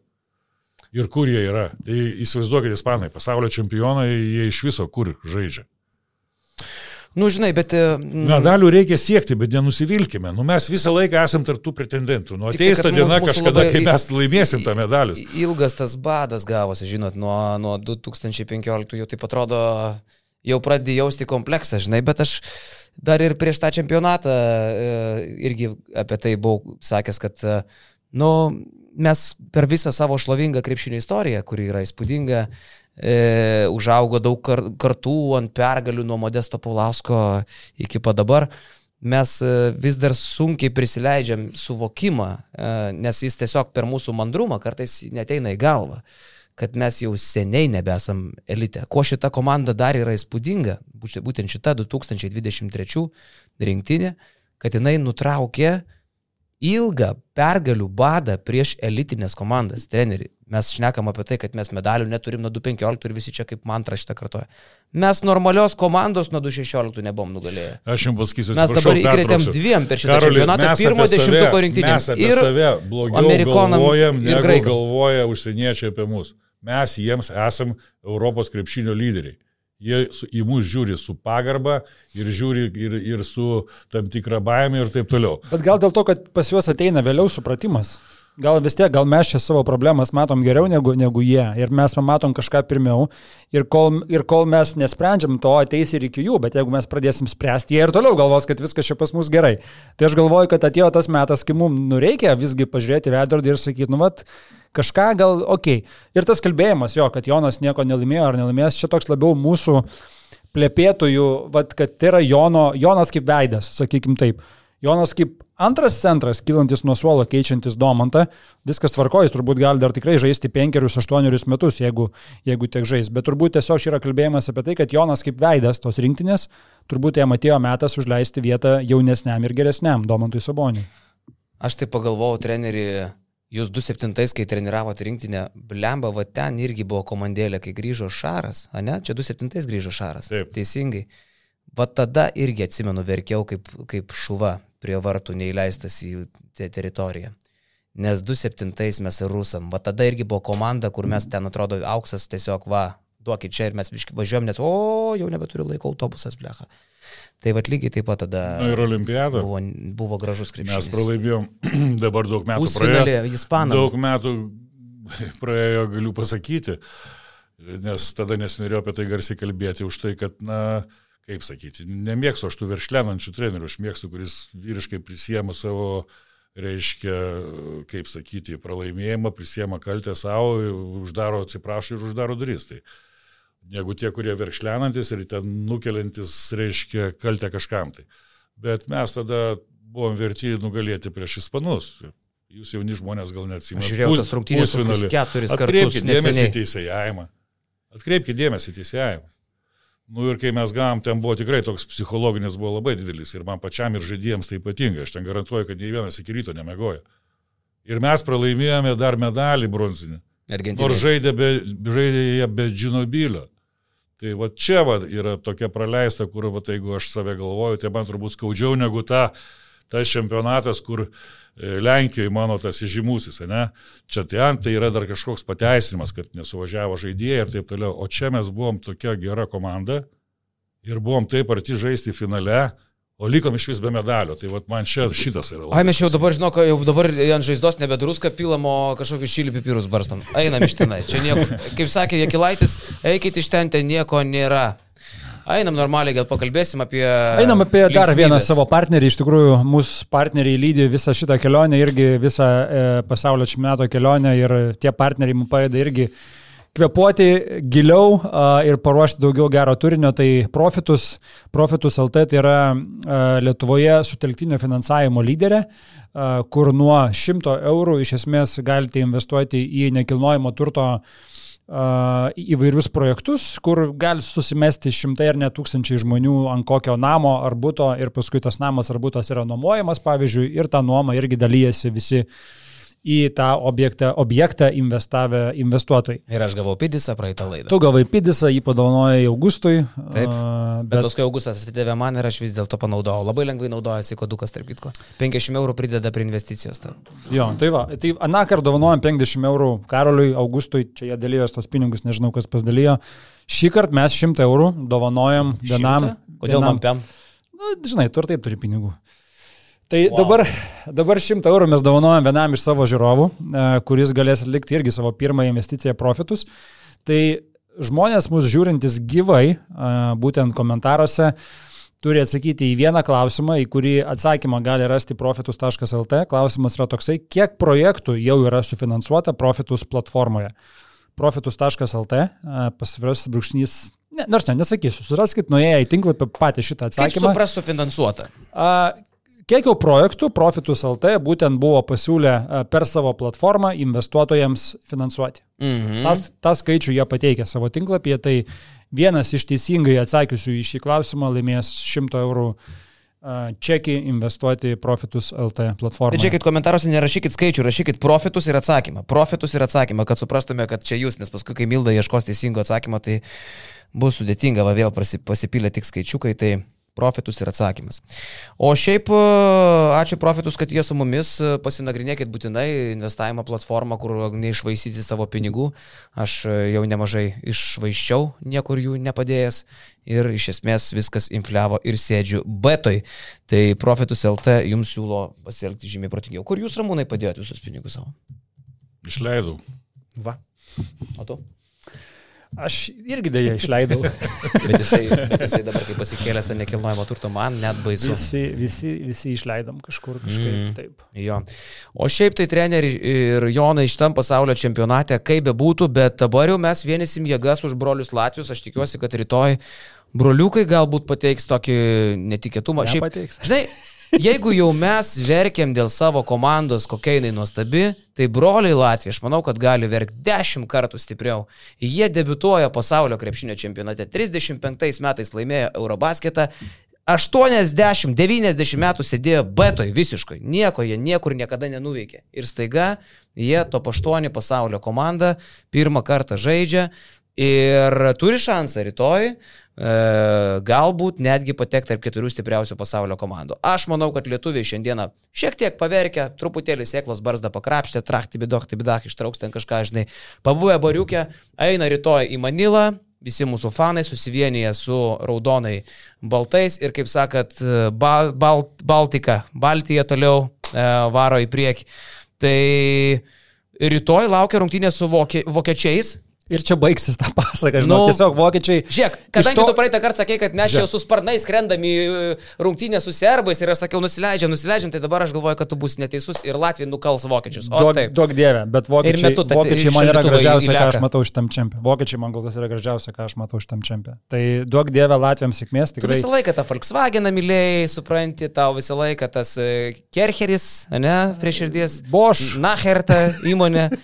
Ir kur jie yra. Tai įsivaizduokit, ispanai, pasaulio čempionai, jie iš viso kur žaidžia. Nu, žinai, bet... e, Medalių reikia siekti, bet nenusivilkime. Nu, mes visą laiką esam tarptų pretendentų. Nu, tai, ateis ta diena kažkada, kai mes laimėsim tą medalį. Ilgas tas badas gavosi, žinot, nuo, nuo 2015 jau taip atrodo, jau pradėjau jausti kompleksą, žinai, bet aš dar ir prieš tą čempionatą e, irgi apie tai buvau sakęs, kad, e, nu, mes per visą savo šlovingą krepšinio istoriją, kuri yra įspūdinga, e, užaugo daug kar, kartų ant pergalių nuo Modesto Paulausko iki pat dabar. Mes e, vis dar sunkiai prisileidžiam suvokimą, e, nes jis tiesiog per mūsų mandrumą kartais neteina į galvą, kad mes jau seniai nebesam elite. Ko šita komanda dar yra įspūdinga, būtent- šita 2023 rinktinė, kad jinai nutraukė ilgą pergalių badą prieš elitinės komandas. Treneri, mes šnekam apie tai, kad mes medalių neturim nuo 2015 ir visi čia kaip mantra šitą kartoja. Mes normalios komandos nuo 2016 nebuvom nugalėję. Aš jums pasakysiu, Mes dabar pertrauksiu. dviem per šitą Karoli, čempionatą pirmo dešimtuko rinktinėm. Mes apie Ir save blogiau galvojam, ir negu graikam. galvoja užsieniečiai apie mus. Mes jiems esam Europos krepšinio lyderiai. Jie su, į mus žiūri su pagarba ir žiūri ir, ir su tam tikra baime ir taip toliau. Bet gal dėl to, kad pas juos ateina vėliau supratimas. Gal vis tiek, gal mes čia savo problemas matom geriau negu, negu jie ir mes matom kažką pirmiau ir kol, ir kol mes nesprendžiam, to ateis ir iki jų, bet jeigu mes pradėsim spręsti, jie ir toliau galvos, kad viskas čia pas mus gerai. Tai aš galvoju, kad atėjo tas metas, kai mums nureikia visgi pažiūrėti vedrodį ir sakyti, nu vat, kažką gal, okei. Okay. Ir tas kalbėjimas jo, kad Jonas nieko nelaimėjo ar nelaimės, čia toks labiau mūsų plėpėtojų, vat, kad tai yra Jono, Jonas kaip veidas, sakykim taip. Jonas kaip antras centras, kylantis nuo suolo, keičiantis Domantą, viskas tvarkojas, turbūt gali dar tikrai žaisti penkerius, aštuonerius metus, jeigu, jeigu tiek žais. Bet turbūt tiesiog yra kalbėjimas apie tai, kad Jonas kaip veidas tos rinktinės, turbūt jam atėjo metas užleisti vietą jaunesniam ir geresniam Domantui Saboniui. Aš tai pagalvojau, treneri, jūs 27, kai treniravote rinktinę, blemba, va ten irgi buvo komandėlė, kai grįžo Šaras, ne? Čia 27 grįžo Šaras. Taip. Teisingai. Va tada irgi atsimenu, verkiau kaip, kaip šuva prie vartų neįleistas į te- teritoriją. Nes 27 mes ir rusam. Va tada irgi buvo komanda, kur mes ten atrodo auksas tiesiog va, duokit čia ir mes važiuojam, nes o, jau nebeturiu laiko autobusas, blecha. Tai va lygiai taip pat tada Na ir olimpiada. buvo, buvo gražus krepšinis. Mes pralaimėjom [CLEARS THROAT] dabar daug metų Pusfinalį. Ispanam. Daug metų [CLEARS THROAT] praėjo, galiu pasakyti, nes tada nesinorėjau apie tai garsiai kalbėti, už tai, kad, na, kaip sakyti, nemėgstu aš tų veršlenančių trenerių, aš mėgstu, kuris vyriškai prisėmė savo, reiškia, kaip sakyti, pralaimėjimą, prisėmė kaltę savo, uždaro, atsiprašo ir uždaro duris. Tai negu tie, kurie verkšlenantis ir ten nukeliantis, reiškia, kaltę kažkam. Tai. Bet mes tada buvom verti nugalėti prieš ispanus. Jūs jauni žmonės gal neatsimenu. Aš žiūrėjau tas rungtynės keturis kartus Atkreipkite dėmesį į teisėjavimą. Atkreipkite dėmesį į teisėjavimą. Nu ir kai mes gavom, ten buvo tikrai toks psichologinis, buvo labai didelis ir man pačiam ir žaidėjams tai ypatinga. Aš ten garantuoju, kad nei vienas iki ryto nemegojo. Ir mes pralaimėjome dar medalį bronzinį. Argentina. Nors žaidė, be, žaidė jie be Džinobilio. Tai va čia va yra tokia praleista, kur va jeigu aš save galvoju, tai man turbūt skaudžiau negu ta, tas čempionatas, kur e, Lenkijoje mano tas įžymusis, ne? Čia ten tai yra dar kažkoks pateisinimas, kad nesuvažiavo žaidėjai ir taip toliau. O čia mes buvom tokia gera komanda ir buvom taip arti žaisti finale, o likom iš vis be medalio. Tai va man čia šitas yra labai. Ai, mes jau dabar, žinok, jau dabar ant žaizdos nebedruską pilam, o kažkokius šilį pipirus barstam. Einam iš tenai. Čia nieko, kaip sakė Jekilaitis, eikit iš ten, ten nieko nėra. Einam normaliai, gal pakalbėsim apie... Einam apie dar linksmybes. vieną savo partnerį. Iš tikrųjų, mūsų partneriai lydi visą šitą kelionę, irgi visą e, pasaulio čempionato kelionę ir tie partneriai mums padeda irgi kvepuoti giliau a, ir paruošti daugiau gero turinio. Tai Profitus, Profitus LT tai yra a, Lietuvoje sutelktinio finansavimo lyderė, a, kur nuo 100 eurų iš esmės galite investuoti į nekilnojamo turto a, įvairius projektus, kur gali susimesti šimtai ar net tūkstančiai žmonių ant kokio namo ar būto ir paskui tas namas ar būtas yra nuomojamas, pavyzdžiui, ir tą nuomą irgi dalyjasi visi į tą objektą, objektą investavę investuotojai. Ir aš gavau pidisą praeitą laidą. Tu gavai pidisą, jį padovanojai Augustui. Taip. a, Bet paskui Augustas atidavė man ir aš vis dėlto panaudojau. Labai lengvai naudojasi kodukas, tarp kitko. 50 eurų prideda prie investicijos. Ta. Jo, tai va, tai aną kartą dovanojom 50 eurų Karoliui, Augustui, čia jie dalyjos tos pinigus, nežinau kas pasidalijo. Šį kartą mes 100 eurų dovanojom vienam. Kodėl vienam, man piam? Nu, žinai, tu ir taip turi pinigų. Tai wow. dabar, dabar 100 eurų mes dovanojam vienam iš savo žiūrovų, e, kuris galės atlikti irgi savo pirmąją investiciją profitus. Tai žmonės mūsų žiūrintis gyvai, e, būtent komentaruose, turi atsakyti į vieną klausimą, į kurį atsakymą gali rasti profitus.lt. Klausimas yra toksai, kiek projektų jau yra sufinansuota profitus platformoje. Profitus.lt pasviras brūkšnys. Ne, nors ne, nesakysiu, suraskit nuėję į tinklapį patį šitą Kaip atsakymą. suprastų finansuota? A, Kiek jau projektų Profitus LT būtent buvo pasiūlę a, per savo platformą investuotojams finansuoti. Mhm. Tas, tą skaičių jie pateikė savo tinklapyje, tai vienas iš teisingai atsakiusių į šį klausimą laimės 100 eurų a, čekį investuoti Profitus LT platformą. Žiūrėkit, komentaruose nerašykit skaičių, rašykit profitus ir atsakymą. Profitus ir atsakymą, kad suprastume, kad čia jūs, nes paskui, kai Milda ieškos teisingo atsakymo, tai bus sudėtinga, va vėl pasipylė tik skaičiukai, tai Profitus ir atsakymas. O šiaip, e, ačiū Profitus, kad jie su mumis, e, pasinagrinėkit būtinai investavimo platformą, kur neišvaistyti savo pinigų. Aš e, jau nemažai išvaiščiau, niekur jų nepadėjęs ir iš esmės viskas infliavo ir sėdžiu betoj. Tai Profitus LT jums siūlo pasielgti žymiai protingiau. Kur jūs ramūnai padėjote visus pinigus savo? Išleidau. Va. O tu? Aš irgi dėja išleidau. [LAUGHS] Bet jisai, bet jisai dabar, kai pasikėlęs nekilnojamo turto, man net baisu. Visi, visi, visi išleidom kažkur kažkaip Mm. taip. Jo. O šiaip tai treneriai ir Jonai šitam pasaulio čempionate, kaip be būtų, bet dabar jau mes vienysim jėgas už brolius Latvijus. Aš tikiuosi, kad rytoj broliukai galbūt pateiks tokį netikėtumą. Šiaip, Nepateiks. žinai, jeigu jau mes verkiam dėl savo komandos, kokia jinai nuostabi, tai broliai Latvijai, aš manau, kad gali verkti dešimt kartų stipriau. Jie debituoja pasaulio krepšinio čempionate. 35 metais laimėjo Eurobasketą. 80-90 metų sėdėjo betoj visiškai. Nieko jie niekur niekada nenuveikė. Ir staiga jie to paštuoni pasaulio komanda pirmą kartą žaidžia ir turi šansą rytoj galbūt netgi patekti tarp keturių stipriausių pasaulio komandų. Aš manau, kad lietuviai šiandieną šiek tiek paverkia, truputėlį sėklos barzdą pakrapštė, trakti bidok, bidak, ištrauks ten kažką, žinai, pabuvę bariukė, eina rytoj į Manilą, visi mūsų fanai susivienyje su raudonai baltais ir, kaip sakat, bal, bal, Baltika, Baltija toliau e, varo į priekį. Tai rytoj laukia rungtynė su vokie, vokiečiais. Ir čia baigsis tą pasaką, žinau, Nu, tiesiog vokiečiai. Žiūrėk, kadangi to- tu praeitą kartą sakei, kad mes čia su sparnais skrendami į rungtynę su serbais ir aš sakiau, nusileidžiam, nusileidžiam, tai dabar aš galvoju, kad tu būsi neteisus ir Latvija nukals vokiečius. O taip. duok dievę, bet vokiečiai, metu ta- vokiečiai man yra gražiausia, ką aš matau šitam čempionate. Vokiečiai man kol kas yra gražiausia, ką aš matau šitam čempionate. Tai duok dievę Latvijams sėkmės, Tu tikrai. visą laiką tą Volkswageną mylėjai, supranti, tau visą laiką tas e, Kercheris, ne, prie širdies. Bosch. Naherta įmonė. [LAUGHS]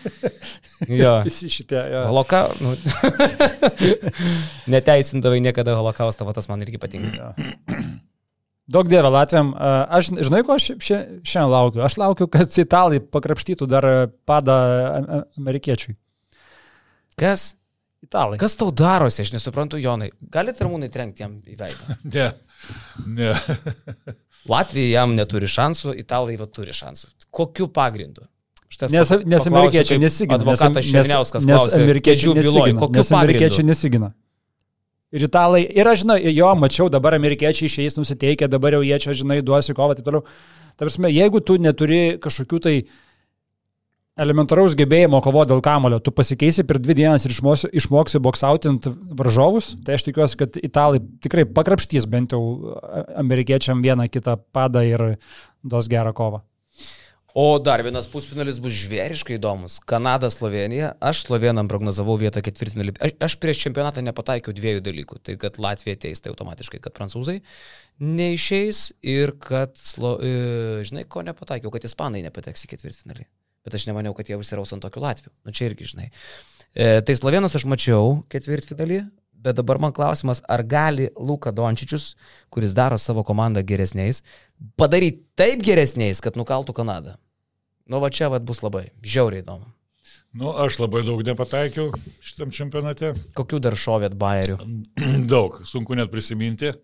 Jo. Visi šitie. Jo. Holoka... Nu. [LAUGHS] Neteisindavai niekada holokaustą, va tas man irgi patinka. Daug dievė Latvijam. Aš žinai, ko aš šia- šiandien laukiu? Aš laukiu, kad italai pakrapštytų dar padą amerikiečiui. Kas? Italai. Kas tau darosi, aš nesuprantu, Jonai. Galite ramūnai trenkti jam į veidą. [LAUGHS] Ne. Ne. Latvija jam neturi šansų, italai va turi šansų. Kokiu pagrindu? Šitas Nes, nes amerikiečiai nesigina. Advokatas nes, Šerniauskas nes klausė, amerikiečiai nesigina. Nes amerikiečiai nesigina. Ir italai, ir aš žinau, jo, mačiau, dabar amerikiečiai išeis nusiteikę, dabar jau jie čia, žinai, duosi kovą, taip toliau. Tarsi, jeigu tu neturi kažkokių tai elementaraus gebėjimo kovoti dėl kamulio, tu pasikeisi per dvi dienas ir išmoksi, išmoksi boksautinti varžovus, tai aš tikiuosi, kad italai tikrai pakrapštys bent jau amerikiečiam vieną kitą padą ir duos gerą kovą. O dar vienas pusfinalis bus žvėriškai įdomus. Kanada, Slovenija. Aš slovenam prognozavau vietą ketvirtfinalį. Aš, aš prieš čempionatą nepataikiau dviejų dalykų. Tai kad Latvija ateis, tai automatiškai, kad prancūzai neišeis ir kad, slo, e, žinai, ko nepataikiau, kad ispanai nepateks į ketvirtfinalį. Bet aš nemaniau, kad jie užsiraus ant tokių Latvių. Na čia irgi, žinai. E, tai slovenus aš mačiau ketvirtfinalį. Bet dabar man klausimas, ar gali Luka Dončičius, kuris daro savo komandą geresniais, padaryti taip geresniais, kad nukaltų Kanadą? Nu va čia vat bus labai žiauriai įdomu. Nu, aš labai daug nepataikiau šitam čempionate. Kokių dar šovėt bairių? [CLEARS THROAT] daug, sunku net prisiminti.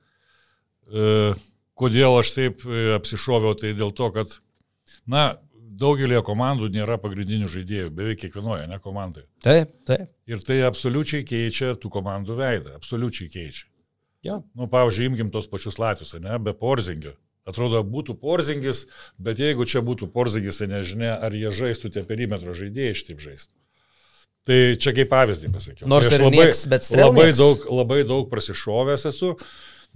E, Kodėl aš taip e, apsišoviau, tai dėl to, kad, na, daugelio komandų nėra pagrindinių žaidėjų, beveik kiekvienoje, ne komandai. Taip, taip. Ir tai absoliučiai keičia tų komandų veidą, absoliučiai keičia. Jo. Nu, pavyzdžiui, imkim tos pačius Latvius, ne, be porzingio. Atrodo, būtų porzingis, bet jeigu čia būtų porzingis, tai nežinia, ar jie žaistų tie perimetro žaidėjai iš taip žaistų. Tai čia kaip pavyzdį pasakiau. Nors tai labai, nieks, bet still labai, daug, labai daug prasišovęs esu,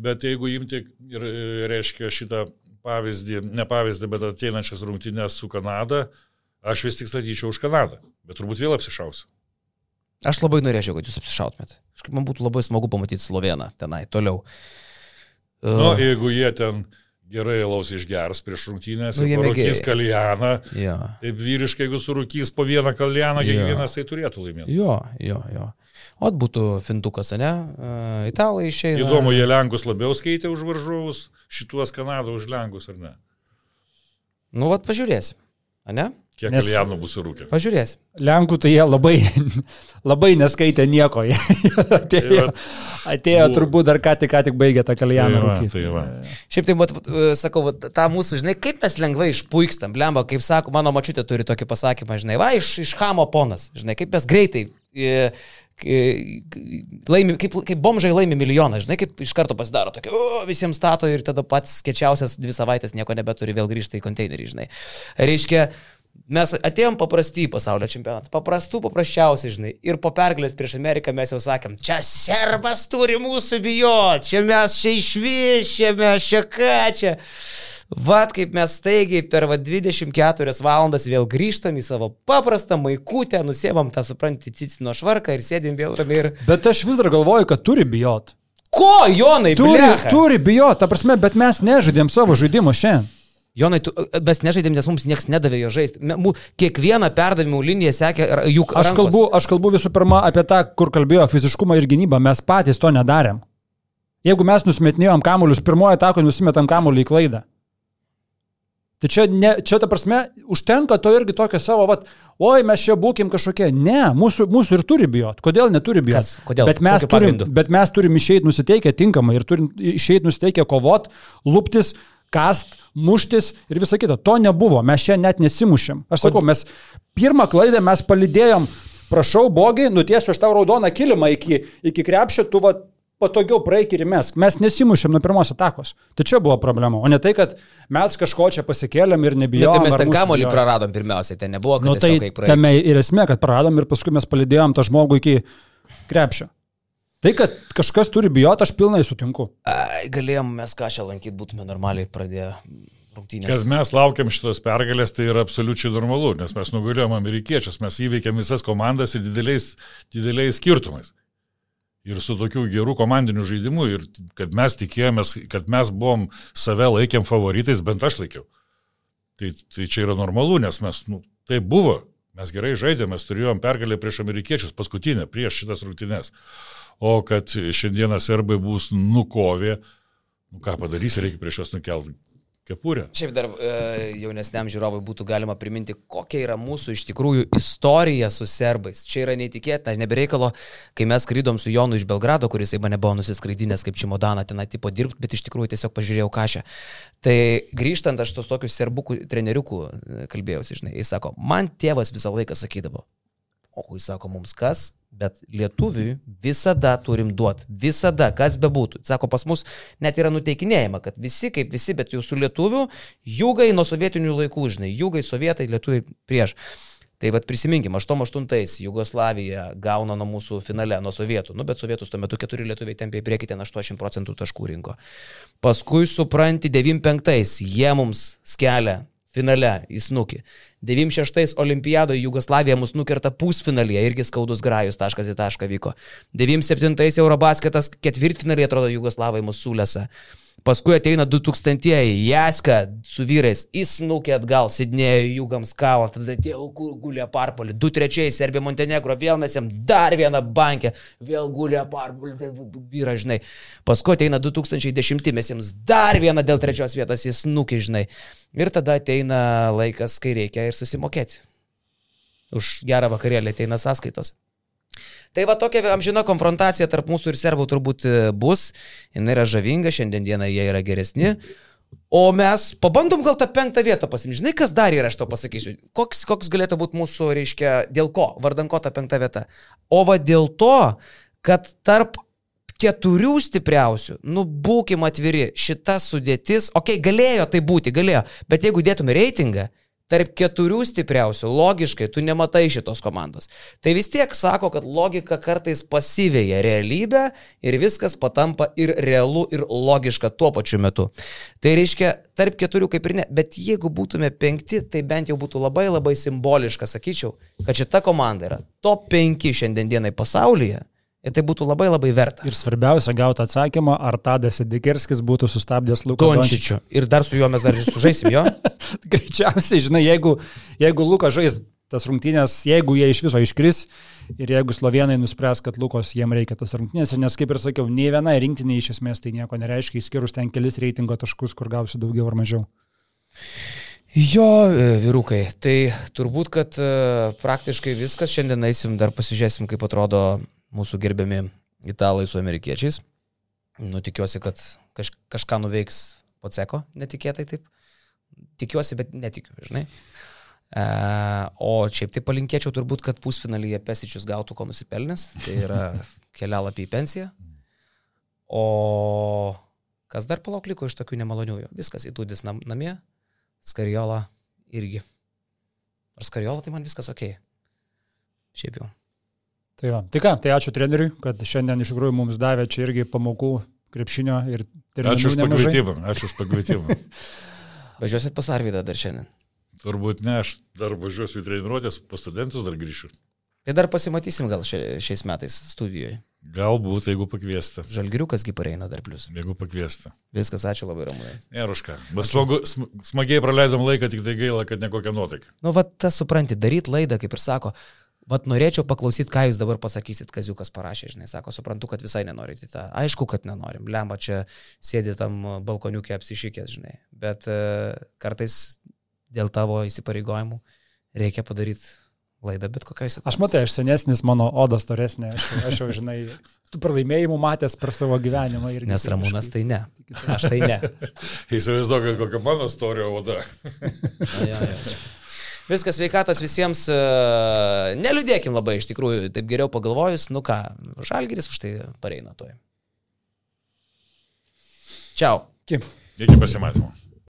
bet jeigu imti ir, e, reiškia, šitą pavyzdį, ne pavyzdį, bet ateinančias rungtynės su Kanada, aš vis tik statyčiau už Kanadą, bet turbūt vėl apsišausiu. Aš labai norėčiau, kad jūs apsišautumėt. Kažkaip man būtų labai smagu pamatyti Sloveną tenai toliau. Nu, Uh, jeigu jie ten gerai laus išgers prieš rungtynės, Nu, mėgėjai. kaljaną, jo. taip vyriškai, jeigu surūkys po vieną kaljaną, Jo. kiekvienas tai turėtų laimėti. jo, jo, jo. O būtų fintukas, ne? Uh, italai išeina. Įdomu, jie Lenkus labiau skaitė už varžovus, šituos Kanadą už Lenkus ar ne? Nu, vad pažiūrėsim. Ne? Kiek Nes- Alijanų bus surūkę. Pažiūrėsim. Lenkų tai jie labai, [LAUGHS] labai neskaitė nieko. [LAUGHS] Atėjo, atėjo buvo- turbūt dar ką tik, ką tik baigė tą kaljaną Tai rūkyti. tai va. Šiaip tai, vat, vat, sakau, vat, tą mūsų, žinai, kaip mes lengvai išpuikstam, blemba, kaip sako, mano mačiutė turi tokį pasakymą, žinai, va, iš, iš hamo ponas, žinai, kaip mes greitai, e, e, laimi, kaip, kaip bomžai laimi milijoną, žinai, kaip iš karto pasidaro tokia, o, visiems stato ir tada pats skečiausias dvi savaitės nieko nebeturi, vėl grįžta į konteinerį, žinai. Reiškia, Mes atėjom paprastai į pasaulio čempionatą. Paprastų, paprasčiausiai, žinai. Ir po pergalės prieš Ameriką mes jau sakėm, čia serbas turi mūsų bijoti, čia mes čia išvišėme, čia ką čia. Vat kaip mes staigiai per va 24 valandas vėl grįžtam į savo paprastą maikutę, nusėmam tą, supranti, cicino švarką ir sėdim vėl ramiai ir... Bet aš vis dar galvoju, kad turi bijot. Ko, Jonai, Turi, blecha? turi bijot, ta prasme, bet mes nežaidėm savo žaidimo šiandien. Jonai, tu, mes nežaidėm, nes mums niekas nedavė jo žaisti. Kiekvieną perdavimų liniją sekė juk Aš rankos. kalbu, aš kalbu visų pirma apie tą, kur kalbėjo fiziškumą ir gynybą. Mes patys to nedarėm. Jeigu mes nusimetinėjom kamuolius, pirmoji tako nusimetam kamuolį į klaidą. Tai čia, ne, čia ta prasme, užtenka to irgi tokio savo, vat, oi, mes čia būkim kažkokie. Ne, mūsų, mūsų ir turi bijot. Kodėl neturi bijot? Kas? Kodėl? Bet mes, Kokiu turim, pagrindu? bet mes turim išeiti nusiteikę tinkamai ir turim išeiti nusiteikę kovot, luptis, kast, muštis ir visa kita. To nebuvo, mes čia net nesimušėm. Aš sakau, mes pirmą klaidą mes palidėjom, prašau, bogiai, nutiesiu aš tau raudoną kilimą iki, iki krepšio, tu va, patogiau praeik ir mes. Mes nesimušėm nuo pirmos atakos. Tai čia buvo problema, o ne tai, kad mes kažko čia pasikėlėm ir Ne, nebijojom. tai mes ten kamolį bijojo. praradom pirmiausiai, ten nebuvo, kad Nu, tai tame ir esmė, kad praradom ir paskui mes palidėjom tą žmogų iki krepšio. Tai, kad kažkas turi bijoti, aš pilnai sutinku. Ai, galėjom mes ką čia lankyti, būtume normaliai pradėję rungtynės. Kad mes laukiam šitos pergalės, tai yra absoliučiai normalu, nes mes nugalėjom amerikiečius, mes įveikėm visas komandas ir dideliais, dideliais skirtumais. Ir su tokiu geru komandiniu žaidimu, ir kad mes tikėjomės, kad mes buvom save laikėm favoritais, bent aš laikiau. Tai, tai čia yra normalu, nes mes, nu, tai buvo, mes gerai žaidėme, mes turėjom pergalę prieš amerikiečius, paskutinę, prieš šitas rungtynes. O kad šiandieną serbai bus nukovė, nu ką padarysi, reikia prieš juos nukelti kepurę. Šiaip dar e, jaunesniam žiūrovui būtų galima priminti, kokia yra mūsų iš tikrųjų istorija su serbais. Čia yra neįtikėtina, nebereikalo, kai mes skrydom su Jonu iš Belgrado, kuris į mane buvo nusiskraidinęs kaip Čimodaną ten tipo dirbti, bet iš tikrųjų tiesiog pažiūrėjau kažę. Tai grįžtant, aš tos tokius serbukų treneriukų e, kalbėjausi, žinai, jis sako, man tėvas visą laiką sakydavo, o jis sako, mums kas? Bet lietuviui visada turim duoti. Visada, kas bebūtų. Sako, pas mus net yra nuteikinėjama, kad visi kaip visi, bet jau su lietuviu, jūgai nuo sovietinių laikų, žinai, jūgai, sovietai, lietuviai prieš. Tai vad prisiminkim, 88-ais Jugoslavija gauna nuo mūsų finale, nuo sovietų, nu bet sovietus tuo metu keturi lietuviai tempė į priekį, ten 80 procentų taškų rinko. Paskui supranti, 95-ais jie mums skelia finale į snukį. 96 olimpiadoje Jugoslavija mus nukerta pusfinalyje, irgi skaudus grajus taškas į tašką vyko. 97 Eurobasketas ketvirtfinalį atrodo Jugoslavai mūsų sulėse. Paskui ateina 2000-ieji, Jaska su vyrais, įsnukė atgal, sidnėjo jūgams kavą, tada atėjo gu- gulė parpolį, 2-3 Serbija Montenegro, vėl mes jam dar vieną bankę, vėl gulė parpolį, vyra, žinai. Paskui ateina 2010, mes jiems dar vieną dėl trečios vietos įsnukė, žinai. Ir tada ateina laikas, kai reikia ir susimokėti. Už gerą vakarėlį ateina sąskaitos. Tai va tokia amžina konfrontacija tarp mūsų ir serbų turbūt e, bus. Jis yra žavinga, šiandieną jie yra geresni. O mes pabandom gal tą penktą vietą pasimti. Žinai, kas dar yra, aš to pasakysiu. Koks, koks galėtų būti mūsų, reiškia, dėl ko, vardan ko ta penkta vieta. O va dėl to, kad tarp keturių stipriausių, nu būkim atviri, šita sudėtis, okei, okay, galėjo tai būti, galėjo, bet jeigu dėtume reitingą, tarp keturių stipriausių, logiškai, tu nematai šitos komandos. Tai vis tiek sako, kad logika kartais pasivėja realybę ir viskas patampa ir realu, ir logiška tuo pačiu metu. Tai reiškia, tarp keturių kaip ir ne, bet jeigu būtume penkti, tai bent jau būtų labai labai simboliška, sakyčiau, kad šita komanda yra top 5 šiandien dienai pasaulyje. Ir tai būtų labai labai verta. Ir svarbiausia gauti atsakymą, ar Tadas Edikerskis būtų sustabdęs Luką Dončičių. Ir dar su juo mes dar ir sužaisim jo. [LAUGHS] Greičiausiai, žinai, jeigu, jeigu Lukas žais tas rungtynės, jeigu jie iš viso iškris ir jeigu slovenai nuspręs, kad Lukos jiem reikia tos rungtynės, nes kaip ir sakiau, nei vienai rinktiniai iš esmės tai nieko nereiškia, išskyrus ten kelis reitingo taškus, kur gausi daugiau ar mažiau. Jo, e, vyrukai, tai turbūt, kad e, praktiškai viskas. Šiandien eisim, dar pasižiūrėsim, kaip atrodo mūsų gerbiami italai su amerikiečiais. Nu, tikiuosi, kad kaž, kažką nuveiks Poceko, netikėtai taip. Tikiuosi, bet netikiu, žinai. E, o šiaip tai palinkėčiau turbūt, kad pusfinalyje Pesičius gautų ko nusipelnęs. Tai yra [LAUGHS] kelialapį į pensiją. O kas dar palauk liko iš tokių nemaloniųjų? Viskas įtūdis nam, namie, skariola irgi. Ar skariola tai man viskas ok. Šiaip jau. Tai, va. tai ką, tai ačiū treneriui, kad šiandien iš tikrųjų mums davė čia irgi pamokų krepšinio ir Ačiū už pakvietimą. Ačiū už pakvietimą. [LAUGHS] Važiuosit pas Arvydą dar šiandien. Turbūt ne, aš dar važiuosiu į treniruotės, pas studentus dar grįšiu. Tai dar pasimatysim gal šia, šiais metais studijoje. Galbūt, jeigu pakviesti. Žalgiriukas gi pareina dar plus. Jeigu pakviesti. Viskas, ačiū labai ramūnai. Neruška. Bet smagu, sm- smagiai praleidom laiką, tik tai gaila, kad nekokia nuotaika. Nu, va, tas supranti, daryt laidą, kaip ir sako, va, norėčiau paklausyti, ką jūs dabar pasakysit, Kaziukas parašė, žinai, sako, suprantu, kad visai nenorit į tą. Aišku, kad nenorim. Lemba čia sėdi tam balkoniukė apsišykęs, žinai. Bet e, kartais dėl tavo įsipareigojimų reikia padaryti laidą bet kokiai situacijai. Aš matai, aš senesnis, mano oda storesnė, aš, aš jau žinai, tų pralaimėjimų matęs per savo gyvenimą. Irgi, Nes Ramūnas tai ne. Aš tai ne. Įsivaizduoju, kokia mano istorija oda. Na, jo, jo. Viskas sveikatas visiems. e, Neliūdėkim labai, iš tikrųjų, taip geriau pagalvojus, nu ką, Žalgiris už tai pareina toj. Čiau. Iki. Iki pasimatymo.